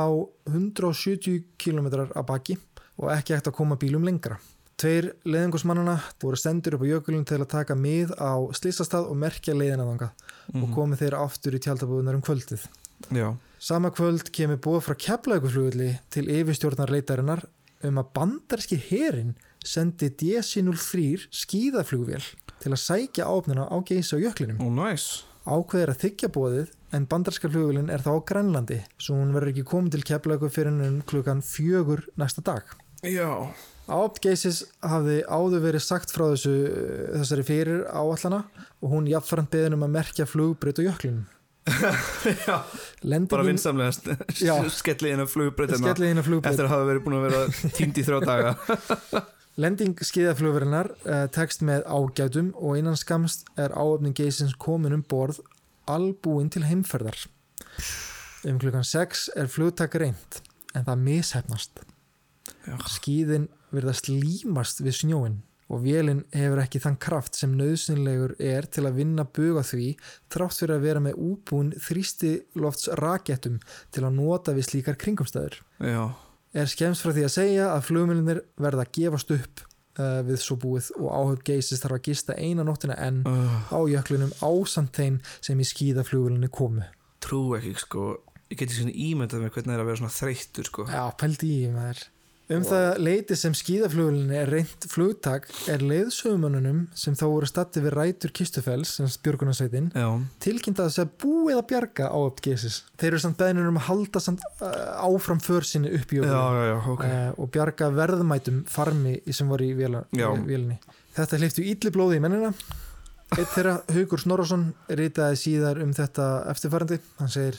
170 km að baki og ekki hægt að koma bílum lengra. Tveir leiðingusmannana voru sendur upp á jökulun til að taka mið á slýsastað og merkja leiðina þangað og komið þeir aftur í tjaldabúðunar um kvöldið. Já, Sama kvöld kemur búið frá Keflauguflugulli til yfirstjórnar leitarinnar um að bandarski herin sendi DC-03 skíðaflugvél til að sækja áfnina á geysi á jöklinum ó næs ákveðir að þykja bóðið en bandarska flugvélinn er þá á Grænlandi svo hún verður ekki komin til keflaugu fyrir um klukkan fjögur næsta dag. Já, Ápt Geisis hafði áður verið sagt frá þessu, þessari fyrir áallana og hún jafnframt beðin um að merkja flugbreyt og jöklunum. já Bara Lendingin, vinsamlegast Já. Skellið inn á flugbreytina. Eftir að hafa verið búin að vera tínd í þrjá daga Lending skeiðaflugvélinnar uh, tekst með ágætum og innan skamst er áöfning Geisins komin um borð albúin til heimferðar. Um klukkan 6 er flugtak reynd en það mishefnast. Já. Skíðin virðast límast við snjóin og vélinn hefur ekki þann kraft sem nöðsynlegur er til að vinna buga því þrátt fyrir að vera með úbúin þrýstilofts rakettum til að nota við slíkar kringumstæður. Já, Er skemmt frá því að segja að flugmjölinir verða að gefast upp uh, við svo búið og áhug geisis þarf að gista eina nóttina enn uh, á jöklinum ásamt þeim sem í skíðaflugvölinni komu. trú ekki sko Ég geti svona ímyndað mér hvernig það er að vera svona þreyttur sko Já, pældi í maður. Um það leiti sem skíðaflugvölinni er reynt flugtak er leiðsögumannunum sem þá voru statti við rætur Kistufells, sem björgunarsveitin, Já, tilkynnt að að búið að bjarga á upp geisis. Þeir eru samt beðnir um að halda samt uh, áfram för sinni upp í já, jökulinn. já, já, ok uh, og bjarga verðmætum farmi sem voru í Já. vélinni. Þetta hliftu ítli blóði í mennina. Eitt þeirra, Haugur Snorarsson, ritaði síðar um þetta eftirfærandi. Hann segir,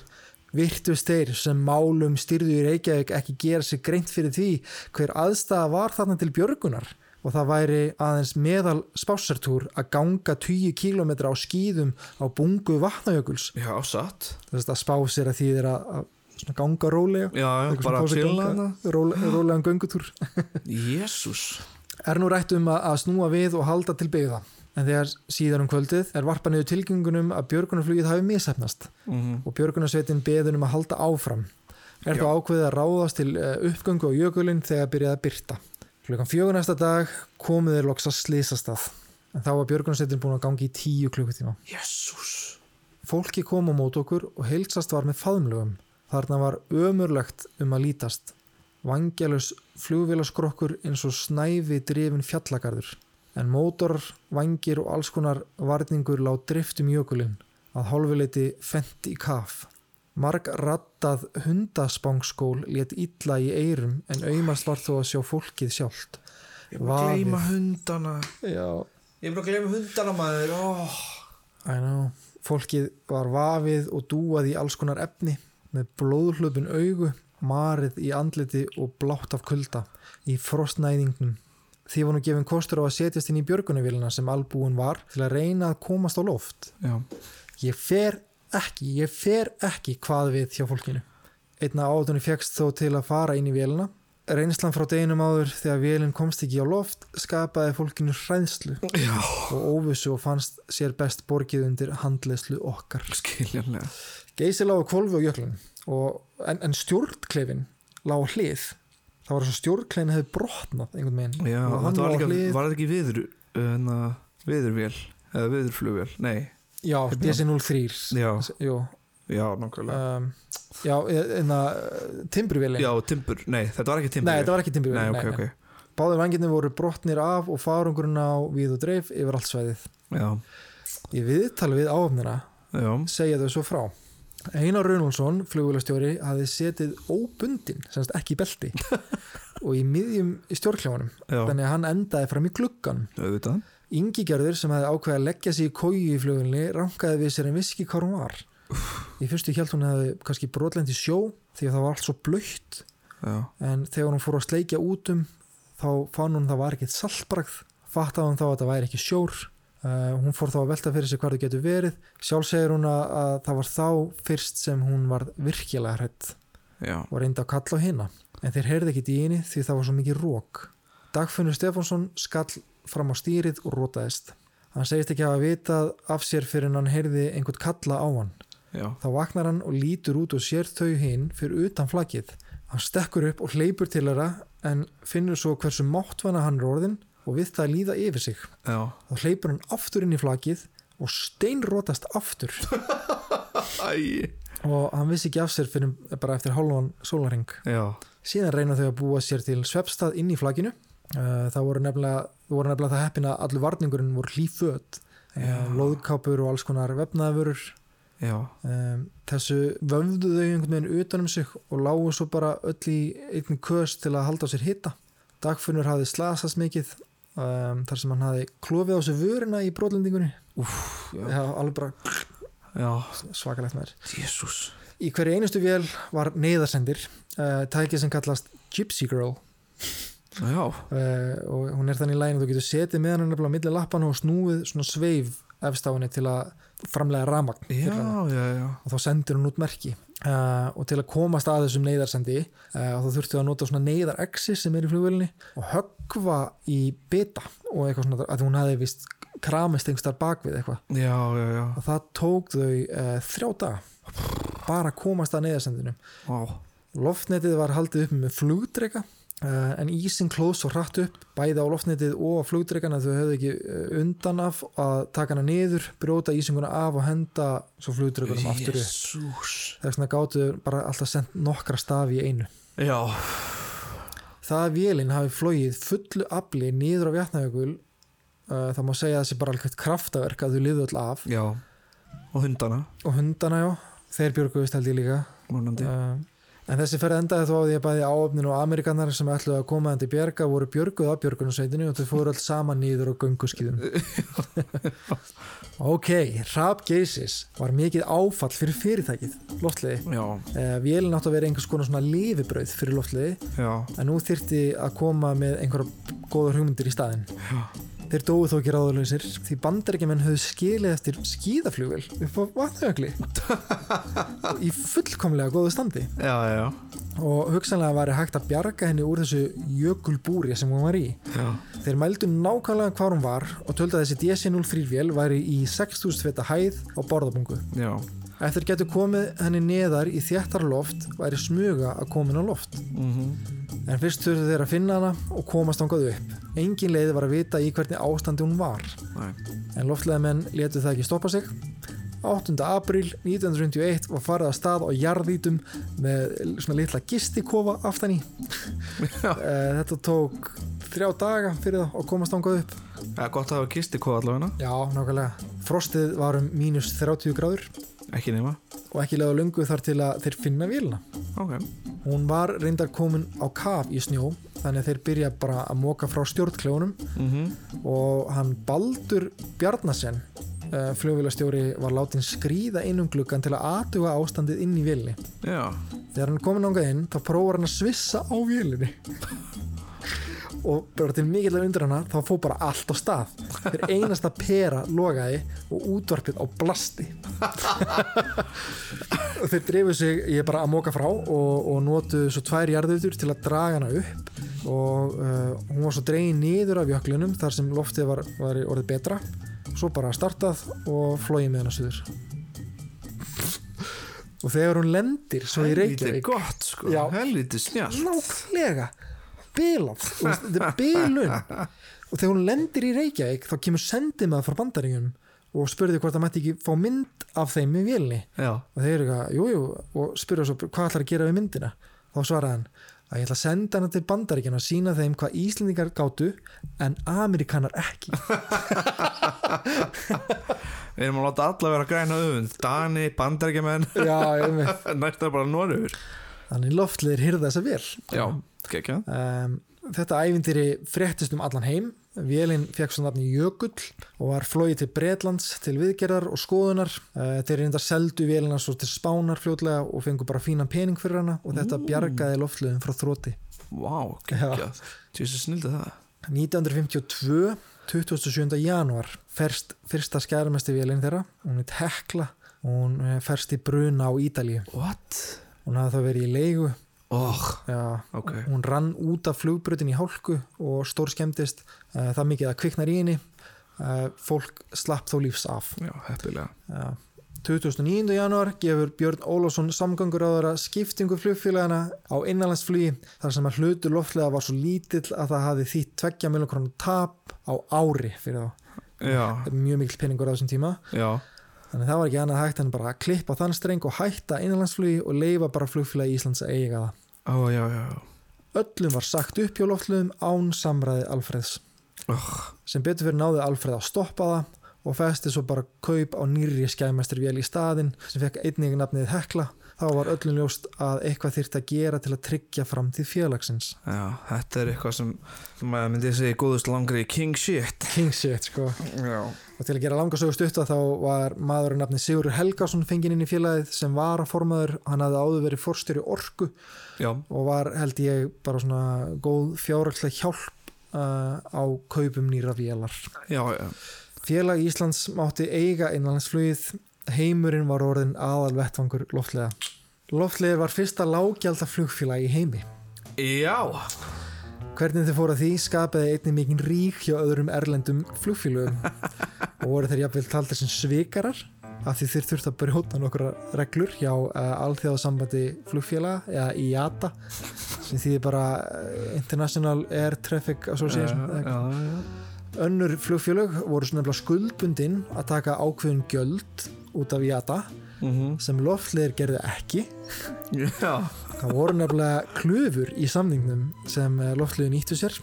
virtust þeir sem málum styrðu í Reykjavík ekki gera sig greint fyrir því hver aðstæða var þarna til björgunar og það væri aðeins meðal spásartúr að ganga 20 km á skýðum á bungu vatnajökuls. Já, satt Þess að spás er að því þeir að, að ganga rólega. Já, já, bara pása chilla róle- Rólegan göngutúr. Jésús er nú rætt um að, að snúa við og halda til byggða. En þegar síðar um kvöldið er varpa niður tilgengunum að björgunarflugið hafi mishefnast mm og björgunarsveitin beðun um að halda áfram. Er þá ákveðið að ráðast til eh, uppgöngu á jökulinn þegar byrjaði að byrta. Klukkan fjögur næsta dag komuð þeir loks að slísastað. En þá var björgunarsveitin búin að gangi í tíu klukkutíma. Jésús Fólki kom á mót okkur og heilsast var með faðmlögum. Þarna var ömurlegt um að lítast. Vangjalus flugvélaskrokkur eins og snæfi drifin fjallagarður. En mótorar, vangir og alls konar varningur lág drift um jökulinn að hálfuleiti fent í kaf. Marg rattað hundaspangskól let illa í eyrum en auðmast var þó að sjá fólkið sjálft. Ég er bara að gleyma hundana Já, Ég er bara að gleyma hundana maður oh. I know. Fólkið var vafið og dúað í alls konar efni með blóðhlöpun augu, marið í andliti og blátt af kulda í frostnæðingnum. Því var nú gefin kostur á að setjast inn í björgunavélina sem albúin var til að reyna að komast á loft. Já, Ég fer ekki, ég fer ekki hvað við hjá fólkinu. Einna átunni fegst þó til að fara inn í vélina. Reynslan frá deginum áður þegar vélinn komst ekki á loft skapaði fólkinu hræðslu já. og óvissu og fannst sér best borgið undir handleyslu okkar. skiljanlega Geysi lág á kvolfi á jöklun og, en, en stjórnklefin lág hlið. Það var svo stjórnklefin hefði brotnað einhvern veginn. Já, þetta var, líka, var þetta ekki viður uh, viðurvél? Eða viðurflugvél, nei. Já, DC-03. Já, já, nákvæmlega. Um, já, en að timbruvélin. Já, timbur, nei, þetta var ekki timbur. Nei, þetta var ekki timbruvélin. Nei, ok, ok. Báðir vangirni voru brotnir af og farungurinn á við og dreif yfir allt svæðið. Já, Í viðtali við áöfnina já, segja þau svo frá. Einar Runálsson, flugvélastjóri, hafði setið óbundin, semst ekki í belti og í miðjum í stjórnkljámanum. já, Þannig að hann endaði fram í gluggan. auðvitað. Ingigerður sem hefði ákveðið að leggja sig í kóju í flugvélni rankaði við sér en vissi ekki hvað hún var. Í fyrstu hjælt hún hefði kannski brotlend í sjó því að það var allt svo blöytt en þegar hún fór að sleikja út um þá fann hún það var ekkert saltbragð. Fattaði hún þá að það væri ekki sjór uh, hún fór þá að velta fyrir sig hvað það getur verið. Sjálf segir hún að, að það var þá fyrst sem hún var virkilega hrætt og reyndi að kalla á hina. En þeir heyrði ekki í henni því það var svo mikið rók Dagfinnur Stefánsson skall fram á stýrið og rótaðist hann segist ekki hafa vitað af sér fyrir hann heyrði einhvern kalla á hann. Já. Þá vaknar hann og lítur út og sér þau hinn fyrir utan flakið. Hann stekkur upp og hleypur til þeirra en finnur svo hversu máttvana hann er orðin og við það líða yfir sig. Já, Þá hleypur hann aftur inn í flakið og steinrótast aftur og hann vissi ekki af sér fyrir bara eftir hálfan sólaring. Síðan reyna þau að búa sér til svepstað inn í flakinu. Uh, Það voru nefnilega, voru nefnilega það heppin að allur varningurinn voru hlýföt. Já. Lóðkápur og alls konar vefnaðvörur já, um, þessu vöfðu þau einhvern veginn utan um sig og lágu svo bara öll í einn köst til að halda á sér hitta dagfunnur hafði slasast mikið um, þar sem hann hafði klofið á sér vörina í brotlendingunni. Alveg bara já. svakalegt með Jésús í hverju einustu vél var neyðarsendir uh, tækið sem kallast Gypsy Girl. Uh, og hún er þannig í lægin að þú getur setið með hann nefnilega á milli lappana og snúið svona sveif efst á henni til að framlega ramagn og þá sendir hún út merki. Uh, og til að komast að þessum neyðarsendi uh, þá þurftu að nota svona neyðarexi sem er í flugvölinni og höggva í bita og eitthvað svona að hún hefði vist kramist einhverstar bakvið eitthvað. Já, já, já, og það tók þau uh, þrjá daga bara að komast að neyðarsendinu. Vá. loftnetið var haldið upp með flugdrega uh, en ísinn klóð svo hratt upp bæði á loftnetið og á flugdregan að þau höfðu ekki uh, undan af að taka hana niður, brjóta ísinguna af og henda svo flugdregunum aftur þess vegna gáttu bara alltaf sendt nokkra stafi í einu. Já, það að vélinn hafi flogið fullu afli niður á Vjatnajökul uh, það má segja að það sé bara alveg kraftaverk að þau liðu öll af. Já. Og hundana, og hundana já, þeir björguðist held ég líka. Vonandi. Uh, en þessi ferð endaði þó á því að bæði áöfnin og amerikanar sem ætluði að koma þeim til bjerga voru björguð af björgunarsveitinu og þau fóru alls saman nýður á gönguskíðum. Ok, Raab Geisis var mikið áfall fyrir fyrirtækið loftliði já, uh, vélinn átt að vera einhvers konar svona lifibrauð fyrir loftliði já, en nú þyrfti að koma með einhverja góðar hugmyndir í staðinn. Já þeir dóu þó ekki ráðurlausir því bandarækjumenn höfðu skilið eftir skíðaflugvel upp á vatnajökli. Í fullkomlega góðu standi. Já, já, og hugsanlega væri hægt að bjarga henni úr þessu jökulbúri sem hún var í. Já, þeir mældu nákvæmlega hvar hún var og töldu að þessi DC-03 vél væri í 6000 feta hæð á borðabungu. Já. Eftir getur komið henni neðar í þjættar loft væri smuga að komin á loft. Mm en fyrst þurftu þeir að finna hana og komast ángað upp. Engin leið var að vita í hvernig ástandi hún var. Nei. en loftlega menn letu það ekki stoppa sig. 8. apríl 1951 var farið að stað á jarðítum með svona litla gistikofa aftan í. Eh, þetta tók þrjá daga fyrir það að komast ángað upp. Ja, gott að hafa hvað allavega. Já, nákvæmlega. Frostið var um mínus 30 gráður ekki nema, og ekki leða lungu þar til að þeir finna vélina. Ok. Hún var reyndar komin á kaf í snjó þannig að þeir byrja bara að móka frá stjórnkljónum mm og hann Baldur Bjarnasen uh, flugvélastjóri var látin skrýða inn um gluggan til að aðtuga ástandið inn í vélni já, þegar hann komin ángað inn þá prófar hann að svissa á vélinni og bara til mikill að undir hana þá fór bara allt á stað. Þeir einasta pera logaði og útvarpið á blasti. Og þeir drefu sig ég bara að móka frá og, og notuðu svo tvær jarðutur til að draga hana upp. Og uh, hún var svo dregin niður af jöklunum þar sem loftið var, var orðið betra. Svo bara startað og flóið með hana suður. Og þegar hún lendir svo í helviti Reykjavík gott sko, helviti snjátt nákvæmlega bilað, þetta er bilun. Og þegar hún lendir í Reykjavík þá kemur sendið það frá bandaringum og spurði hvort það mætti ekki fá mynd af þeim í vélni já, og þeir eru eitthvað, jú, jú, og spurði svo hvað ætlar að gera við myndina? Þá svaraði hann að ég ætla að senda hana til bandaríkjana og sína þeim hvað Íslendingar gátu en Amerikanar ekki. Við erum að láta alla vera græna öfund Dani, veit næst er bara Norður þannig loftliðir hyrða þessa vel já, um, þetta ævindýri fréttist um allan heim Vélinn fekk svo nafni Jökull og var flóið til Bretlands til viðgerðar og skoðunar. Uh, þeir reynda seldu vélina svo til Spánar fljótlega og fengu bara fínan pening fyrir hana og þetta bjargaði loftluðum frá þróti. Vá, geggjað Tjóðs snildi það 1952, 27. januar, ferst fyrsta skærmesti vélinn þeirra. Hún heit Hekla og hún eh, ferst í Bruna á Ídalíu. What? Hún hafði þá verið í leigu Oh, Já, ok. hún rann út af flugbrutin í hálku og stór skemmtist uh, það mikið að kviknar í henni. Uh, fólk slapp þó lífs af. Já, heppilega. Uh, 2009. januar gefur Björn Ólafsson samgangur á þeirra skiptingu flugfélagana á innanlandsflugi þar sem að hlutu loftlega var svo lítill að það hafi þýtt 2 miljón krónu tap á ári fyrir þá. Mjög mikil peningur á þessum tíma. Já, þannig það var ekki annað hægt en bara að klippa þann streng og hætta innanlandsflugi og leifa bara flugfélagi Íslands að eiga það ó, já, já Öllum var sagt upp hjá loftluðum án samræði Alfreðs. oh, Sem betur fyrir náði Alfreð að stoppa það og festi svo bara kaup á nýri skæmestri vél í staðinn sem fekk einnig nafnið Hekla. Þá var öllum ljóst að eitthvað þyrfti að gera til að tryggja framtíð félagsins. Já, þetta er eitthvað sem maður myndi að segja góðust langri king shit King shit, sko. Já, Og til að gera langa sögu stutta þá var maðurinn nafnið Sigurður Helgason fenginn inn í félagið sem var að formaður. Hann hafði áður verið forstjóri orku já, og var held ég bara svona góð fjárhagslega hjálp uh, á kaupum nýra vélar. já, já Félag Íslands mátti eiga innanlandsflugið, heimurinn var orðin aðal vettvangur loftlega. Loftlegið var fyrsta lággjaldar flugfélag í heimi. Já, Hvernig þið fóru að því skapaði einnig mikinn rík hjá öðrum erlendum flugfélögum og voru þeir jafnvel taldir sem svikarar af því þeir þurftu að brjóta nokkra reglur hjá uh, alþjóðasambandi flugfélaga eða IATA sem þýðir bara uh, International Air Traffic Association já, já. önnur flugfélög voru svona nefnilega skuldbundin að taka ákveðin gjöld út af IATA Mhm. sem loftleir gerði ekki. Já. það voru nefnilega klöfur í samningnum sem loftleiði nýttu sér.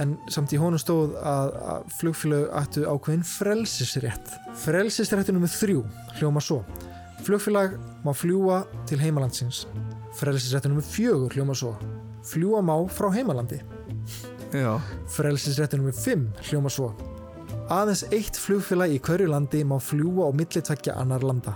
En samt í honum stóð að, að flugfélög ættu ákveðin frelsisrétt. Frelsisréttu nummið þrjú hljóma svo. Flugfélag má fljúa til heimalandsins. Frelsisréttu nummið fjögur hljóma svo. Fljúa má frá heimalandi. Já. frelsisréttu nummið fimm hljóma svo aðeins eitt flugfélag í hverju landi má fljúa á milli tveggja annar landa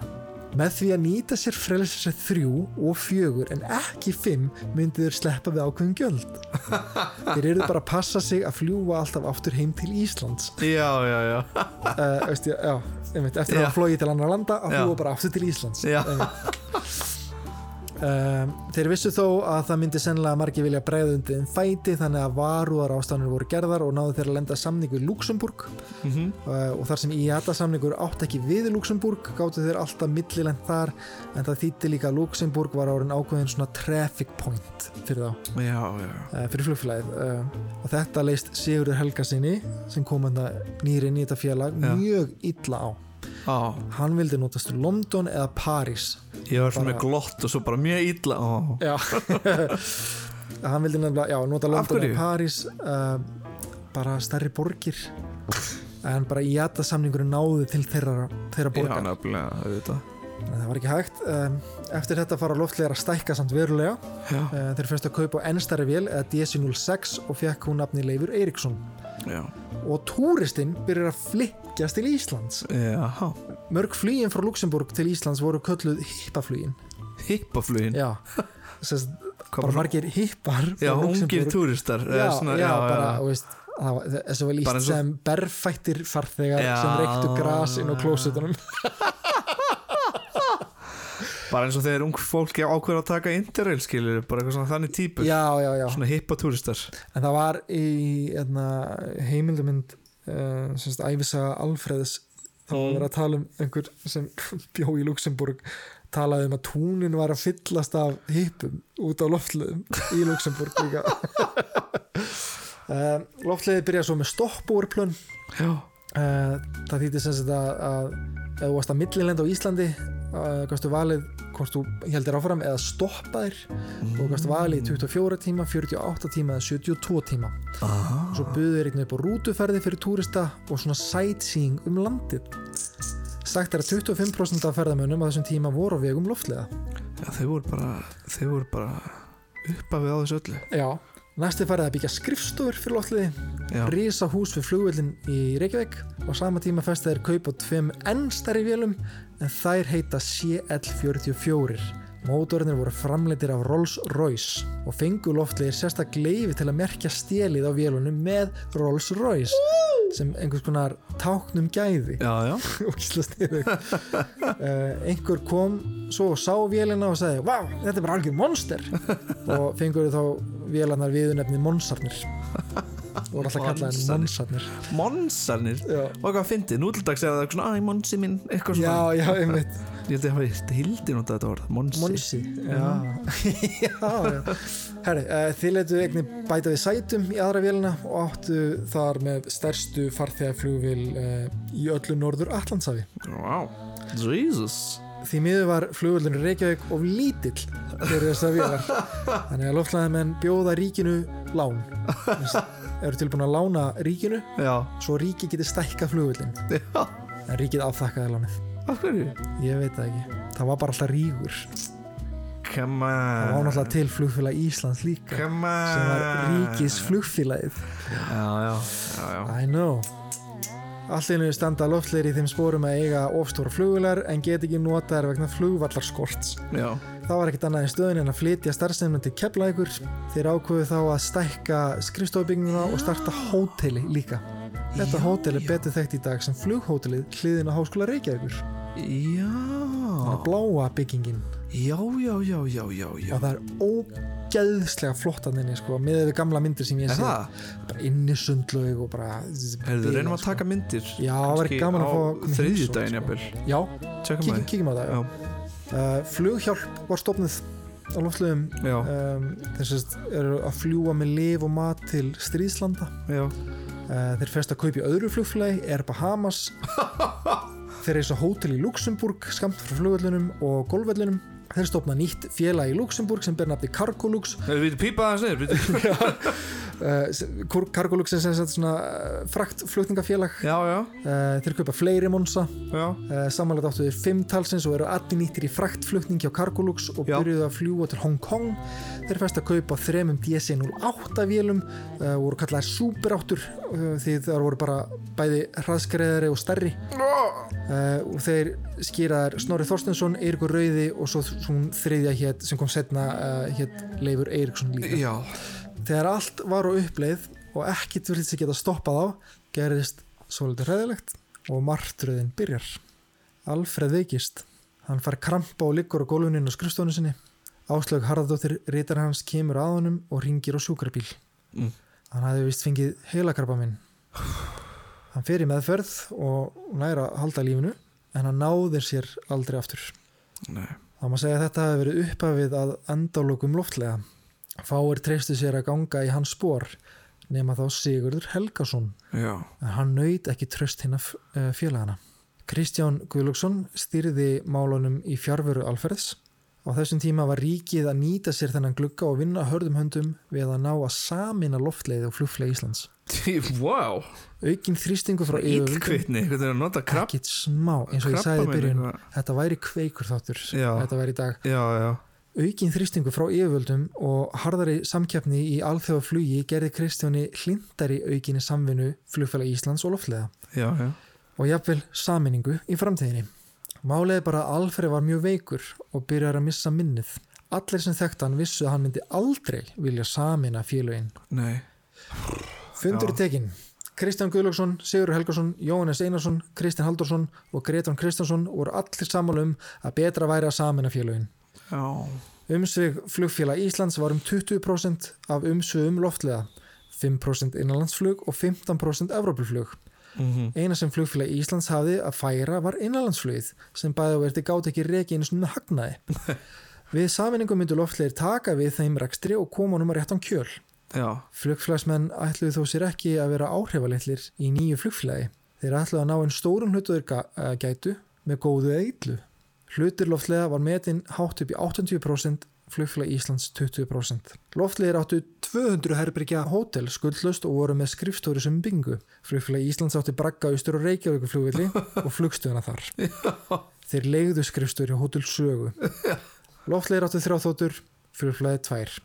með því að nýta sér frelsisrétt þrjú og fjögur en ekki fimm myndi þeir sleppa við ákveðin gjöld þeir eru bara að passa sig að fljúa alltaf aftur heim til Íslands Já, já, já. uh, veist ég, já, einmitt, eftir að Já. hafa flogið til annar landa að Já. fljúa bara aftur til Íslands Já. Um, þeir vissu þó að það myndi sennilega margir vilja bregða undir þeim fæti þannig að varúðar ástæðanir voru gerðar og náðu þeir að lenda samning við Luxemburg Mhm. uh, og þar sem IATA samningur átt ekki við Luxemburg gáttu þeir alltaf millilend þar en það þýtti líka að Luxemburg var árin ákveðin svona traffic point fyrir þá, Já, já. uh, fyrir flugfélagið uh, og þetta leist Sigurður Helga sinni sem kom hann nýri þetta félag Já. mjög illa á Á, hann vildi notast til London eða París. Ég var svona Bara- glott og svo bara mjög illa. Ó. já. Hann vildi nefnilega, já, nota London eða París uh, bara stærri borgir. En bara IATA samningurinn náði til þeirra, þeirra Já, borgar nefnilega, auðvitað. En það var ekki hægt. Um, eftir þetta fara loftlegar að stækka samt verulega. Já, uh, þeir fyrst að kaupa ennstæri vél eða DC-06 og fekk hún nafni Leifur Eiríksson. Já. Og túristinn byrjar að flikkjast til Íslands Já, mörg flýin frá Luxemburg til Íslands voru kölluð hippaflýin hippaflugin. já, Sest, bara bara- margir hippar frá Já, ungir túristar. já, svona- já, bara, þú veist það var- var líst og- sem berfættir farþegar Já. sem reyktu gras inn á klósitunum Bara eins og þegar ung fólki ákveður að taka interrail skilur, bara eitthvað svona þannig típur. já, já, já, Svona hippatúristar. en það var í hérna, heimildumynd uh, semst æfisaga Alfreðs þá var Mm. verið að tala um einhver sem bjó í Luxemburg talaði um að túnin var að fyllast af hippum út á loftliðum í Luxemburg líka uh, loftliðið byrjaði svo með stoppbúrplön Já. uh, það þýtti sem sagt að, að ef þú varst að millilenda á Íslandi uh, gastu valið hvort þú heldur áfram eða stoppaðir og gastu valið í 24 tíma, 48 tíma eða 72 tíma. Ah. og svo buðu þeir einhvern upp á rútuferði fyrir túrista og svona sightseeing um landið. Sagt er að 25% af ferðamönnum á þessum tíma voru á vegum loftlega. Já, þeir voru bara, þeir voru bara uppafið á þessu öllu. já, næsti farið að byggja skrifstofur fyrir loftliði Já. risa hús við flugvöllin í Reykjavík. Og sama tíma festi þeir kaup á tveim enn stærri vélum en þær heita CL44 mótorinnir voru framleitir af Rolls-Royce og fengu loftlegir sérstak leifi til að merkja stélið á vélunum með Rolls-Royce sem einhvers konar táknum gæði. Já, já. Uh, einhver kom svo og sá vélina og sagði Vá, þetta er bara algjör monster. Og fengur þá vélarnar viðunefni Monsarnir og voru alltaf kallaðin Monsarnir. Monsarnir Monsarnir. Já, Og hvað fyndið, nútildags er það svona, æ, Monsi minn, eitthvað já, svona. já, einmitt Ég held að ég hafi hildi notað þetta orð, Monsi. Monsi Já, já, já. Herri, uh, þið letu einnig bæta við sætum í aðra vélina og áttu þar með stærstu farþegaflugvél uh, í öllu norður Allandsafi Wow. Jesus. Því miður var flugvöldunni Reykjavík of lítill fyrir þessar vélar þannig að loftlæðamenn bjóða ríkinu lán Þess- eru tilbúin að lána ríkinu Já. svo ríki geti stækka flugvöldin Já. en ríkið afþakkaði lánið Af hverju? ég veit það ekki, það var bara alltaf ríkur Come það var on. náttúrulega til flugfélag Íslands líka Come on. sem var ríkis flugfélagið Já, já, já, já. I know Allir standa loftleir í þeim spórum að eiga ofstóra flugvilar en get ekki notaðar vegna flugvallarskorts Já. Það var ekkert annað í stöðin en að flytja starfsefnum til Keflækur þeir ákveðu þá að stækka skrifstofubygginguna og starta hóteli líka Þetta Já, hótel er já. betur þekkt í dag sem flughótelið hliðin á Háskóla Reykjavíkur. Já Bláa byggingin. Já, já, já, já, já, já Og það er ógeðslega flott að þenni, sko, með við gamla myndir sem ég Er sé. Bara inni sundlaug og bara... Herðu, reynum að taka myndir. Já, það kannski gaman að fá þriðjudaginn heimsókn, jafnvel. Já, kíkjum, á það. Uh, flughjálp var stofnuð á loftlegum. já, Um, að eru að fljúa með lif og mat til stríðslanda. Uh, þeir fest að kaupa í öðru flugfélagi, Air Bahamas þeir reisa hótel í Luxemburg skamt frá flugvöllunum og golvöllunum þeir stopna nýtt félag í Luxemburg sem ber nafni Cargolux. Við veitum pípa aðeins niður bíddu. uh, Cargolux er sem sagt svona frakt flutningafélag Já, já, uh, þeir kaupa fleiri monsa já. Samanlega áttu þeir fimm talsins og eru allir nýttir í fraktflutning hjá Cargolux og byrjuðu að fljúa til Hong Kong. Þeir fest að kaupa þremum DC-08 vélum uh, voru kallaðir superáttur því það voru bara bæði hraðskreðari og stærri. Og þeir skýraðar Snorri Þorstensson, Eirikur Rauði og svo svona þriðja hétt sem kom setna uh, hétt Leifur Eiriksson líka. Já, þegar allt var á uppleið og ekkit vildi sig geta stoppað á gerðist svolítið hræðilegt og martröðin byrjar. Alfred veikist hann fær krampa og liggur á gólfuninn á skrifstofunni sinni. Áslaug Harðardóttir rítar hans kemur að honum og ringir á sjúkrabíl. Mm. hann hafði vist fengið heilakarpa minn hann fer í meðferð og næra halda lífinu en hann náðir sér aldrei aftur. Nei Það má segja að þetta hafi verið upphafið að endalokum loftlega. Fáir treystu sér að ganga í hans spór nema þá Sigurður Helgason Já, en hann naut ekki tröst hinn af félagana. Kristján Guðlöksson stýrði málunum í fjárveru alferðs. Á þessum tíma var ríkið að nýta sér þennan glugga og vinna hörðum höndum við að ná að samina loftleið og flugfleið Íslands. wow Aukin þrýstingu frá yfirvöldum. Ílkvittni, hvernig er að nota krabb ekkit smá eins og ég sagði í byrjun. þetta væri kveikur þáttur Já. þetta væri í dag. Já, já, Aukin þrýstingu frá yfirvöldum og harðari samkeppni í alþjóða flugi gerði Kristjáni hlindari aukinni samvinnu flugfélag Íslands og loftlega já, já. Og jafnvel saminningu í framtíðinni. Er bara að Alfred var mjög veikur og byrjar að missa minnið. Allir sem þekkt hann vissu að hann myndi aldrei vilja samina félögin. Nei, Fundur Já. er tekinn. Kristján Guðlöksson, Sigur Helgason, Jóhannes Einarsson, Kristján Haldursson og Gretán Kristjánsson voru allir samála um að betra væri að samina félögin. já Umsvig flugfélag Íslands var um 20% af umsvigum loftlega, 5% innanlandsflug og 15% Evrópulflug. Mm Eina sem flugfélag Íslands hafði að færa var innanlandsflugið sem bæði og verði gátt ekki reki einu svona hagnaði. við saminningu myndu loftlegir taka við þeim rekstri og koma honum að réttan kjöl. Já, Flugfélagsmenn ætluðu þó sér ekki að vera áhrifalitlir í nýju flugfélagi. Þeir ætluðu að ná einn stórum hlutuður ga- gætu með góðu eða illu. Hlutur loftlega var metin hátt upp í 80%, flugfélag Íslands 20%. Loftlegir áttu 200 herbergja hótel skuldlust og voru með skrifstóri sem bingu. Flugfélag Íslands átti bragga austur og Reykjavíku flugvilli og flugstöðuna þar. Þeir leiðu skrifstóri hótel sögu. Loftlegir áttu þrjáþóttur, flugfélagi tvær.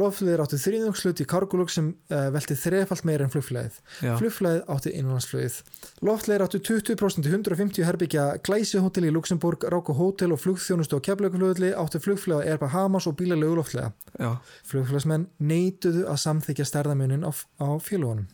Loftlegir áttu þrýðungslut í Cargolug sem uh, velti þrefalt meira en flugfélagið. já, Flugfélagið átti innanlandsflugið. Loftlegir áttu 20% í 150 herbyggja glæsihótel í Luxemburg, Ráku hótel og flugþjónustu á Keflauguflugulli áttu flugfélagið Air Bahamas og bílalegu loftlega. já Flugfélagsmenn neituðu að samþykja stærðamunin á, á félagunum.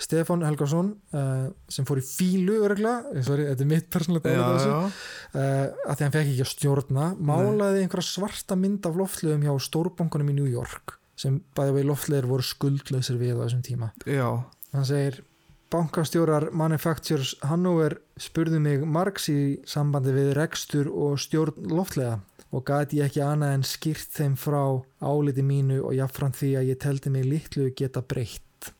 Stefán Helgarsson uh, sem fór í fílu örgla, sorry, þetta er mitt persónlega á þessu, uh, að því hann fekk ekki að stjórna málaði einhverja svarta mynd af loftlegum hjá stórbankunum í New York sem bæði vegi loftlegir voru skuldlausir við á þessum tíma. Já. Hann segir bankastjórar Manufactures Hannover spurðu mig margs í sambandi við rekstur og stjórn loftlega og gati ég ekki annað en skýrt þeim frá áliti mínu og jáfnframt því að ég teldi mig litlu geta breytt.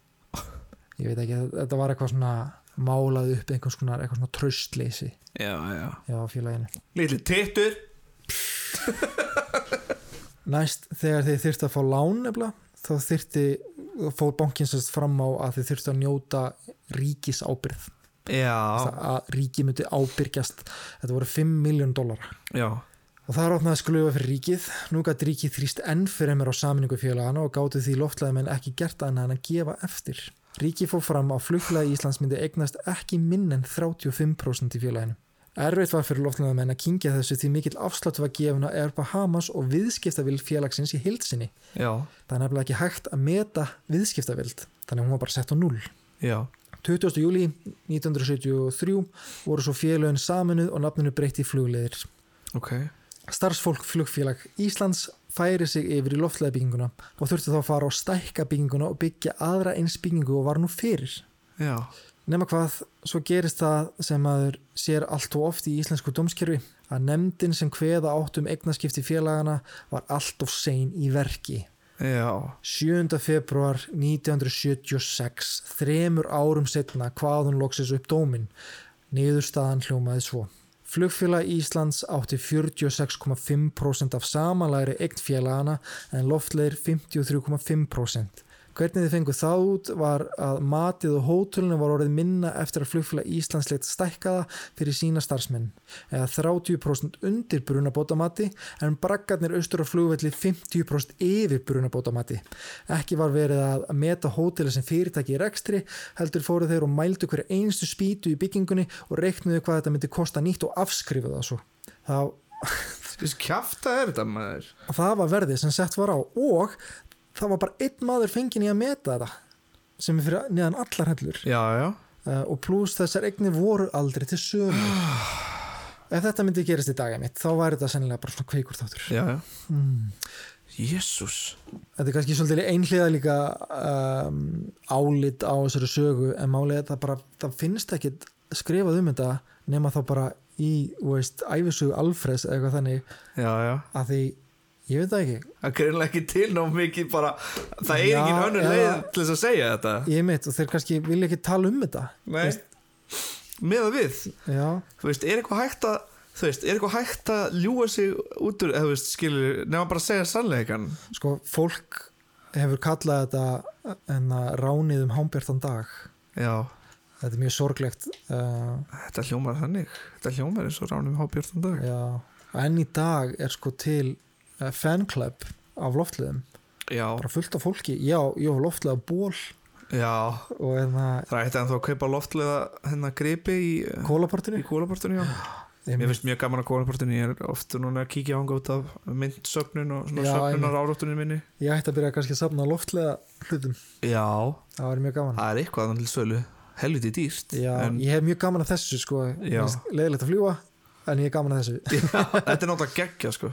Ég veit ekki, þetta var eitthvað svona málað upp einhvers konar eitthvað svona tröstleysi Já, já. hjá félaginu. Lítið tittur næst þegar þeir þyrfti að fá lán nefnilega, þá þyrfti fór bankin sérst fram á að þeir þyrfti að njóta ríkis ábyrð að ríki myndi ábyrgjast. Þetta voru 5 miljón dólar já, og það opnaði sklufa fyrir ríkið. Nú gæti ríkið þrýst enn fyrir mér á saminningu félagana og gáttu því loftlega menn ekki gert annað en að gefa eftir. Ríkið fór fram á flugfélagi Íslands myndi eignast ekki minn en 35% í félaginu Erfitt var fyrir loftlega menn að kingja þessu því mikill afsláttu var gefin á Air Bahamas og viðskiptavild félagsins í heilsinni já, það er nefnilega ekki hægt að meta viðskiptavild þannig að hún var bara sett á null já 20. júli 1973 voru svo félögin saminuð og nafninu breytt í flugleðir. ok Starfsfólk flugfélag Íslands færi sig yfir í loftleðabygginguna og þurfti þá að fara á stækka bygginguna og byggja aðra eins byggingu og var nú fyrir. já, Nefna hvað, svo gerist það sem maður sér allt og oft í íslensku dómskerfi að nefndin sem kveða átt um eignaskipti félagana var allt of sein í verki. já 7. februar 1976, þremur árum setna hvað hún loksis upp dómin. Niðurstaðan hljómaði svo. Flugfélag Íslands átti 46,5% af samanlæri eign félagana en loftleir 53,5%. Hvernig þið fengu það út var að matið og hótelinu var orðið minna eftir að flugfélag Íslands leitt stækkaða fyrir sína starfsmenn eða 30% undir brunabótamati en braggarnir austur á flugvelli 50% yfir brunabótamati. Ekki var verið að meta hóteli sem fyrirtæki í rekstri heldur fóru þeir og mældu hverja einstu spýtu í byggingunni og reiknuðu hvað þetta myndi kosta nýtt og afskrifu það svo. Það, Þess kjafta er þetta maður það var verðið sem sett var á og það var bara einn maður fengin í að meta þetta sem er fyrir neðan allar hellur. Já, já, uh, og pluss þessar eignir voru aldrei til sömu ef þetta myndi gerast í daginn mitt þá væri þetta sennilega bara svona kveikur þáttur. Mm. Jésús þetta er kannski svolítið einhliða líka um, álit á þessari sögu en málið er það bara það finnst ekki skrifað um þetta nema þá bara í, þú veist, æfisögu Alfreds eða eitthvað þannig. Já, já. Að því, ég veit það ekki. Það er greinlega ekki til ná mikið bara Það er önnur eða- leið til þess að segja þetta. Ég mitt og þeir kannski vilja ekki tala um þetta Með að við. Já, Þú veist, er eitthvað hægt að Þú veist, er eitthvað hægt að ljúa sig út úr eða þú veist, skilur, nefnum bara að segja sannleikan sko, fólk hefur kallað þetta en að ránið um hámbjartan dag. Já, þetta er mjög sorglegt uh, þetta hljómar þannig. Þetta hljómar eins og ránum hábjörnum dag. já, en í dag er sko til fanclub af loftliðum Já, bara fullt af fólki, já, ég var loftlega ból já. Hérna Það ætti ennþá að kaupa loftlega hennar gripi í, í kólaportinu? kólaportinu, já. Mér finnst mjög gaman að kólaportinu. Ég er oft núna að kíkja ánga út af myndsögnun og svona Já, sögnunar áráttunum minni. Ég ætti að byrja kannski að safna loftlega hlutum, Já, það var mjög gaman. Það er eitthvað til sölu. Helviti dýrt já, en ég hef mjög gaman að þessu sko, Já. leðilegt að fljúa en ég er gaman að þessu. Þetta er náttúrulega geggja sko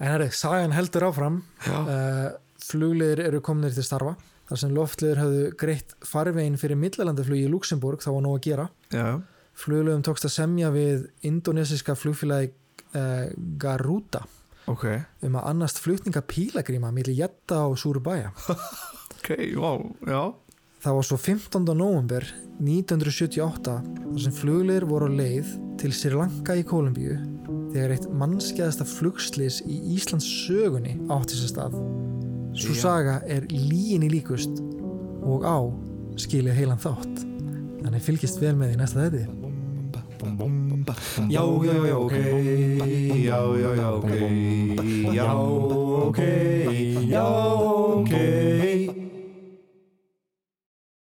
en herri, sagan heldur áfram. Uh, flugleðir eru komnir til starfa. Þar sem loftleðir höfðu greitt farvegin fyrir millalandaflugi í Luxemburg þá var nóg að gera. Já, flugleðum tókst að semja við indonesiska flugfélagi uh, Garuda. Ok. Um að annast flutninga pílagríma millir Jetta og Surabaya. Ok, wow, já það var svo 15. november 1978 þar sem flugleðir voru á leið til Sri Lanka í Kolumbíu þegar eitt mannskjæðasta flugslis í Íslands sögunni átti sér stað. Svo saga er líginni líkust og á skilið heilan þátt. Þannig fylgist vel með í næsta þetti Já, já, já, ok. Já, já, já, ok. Já, ok. Já, ok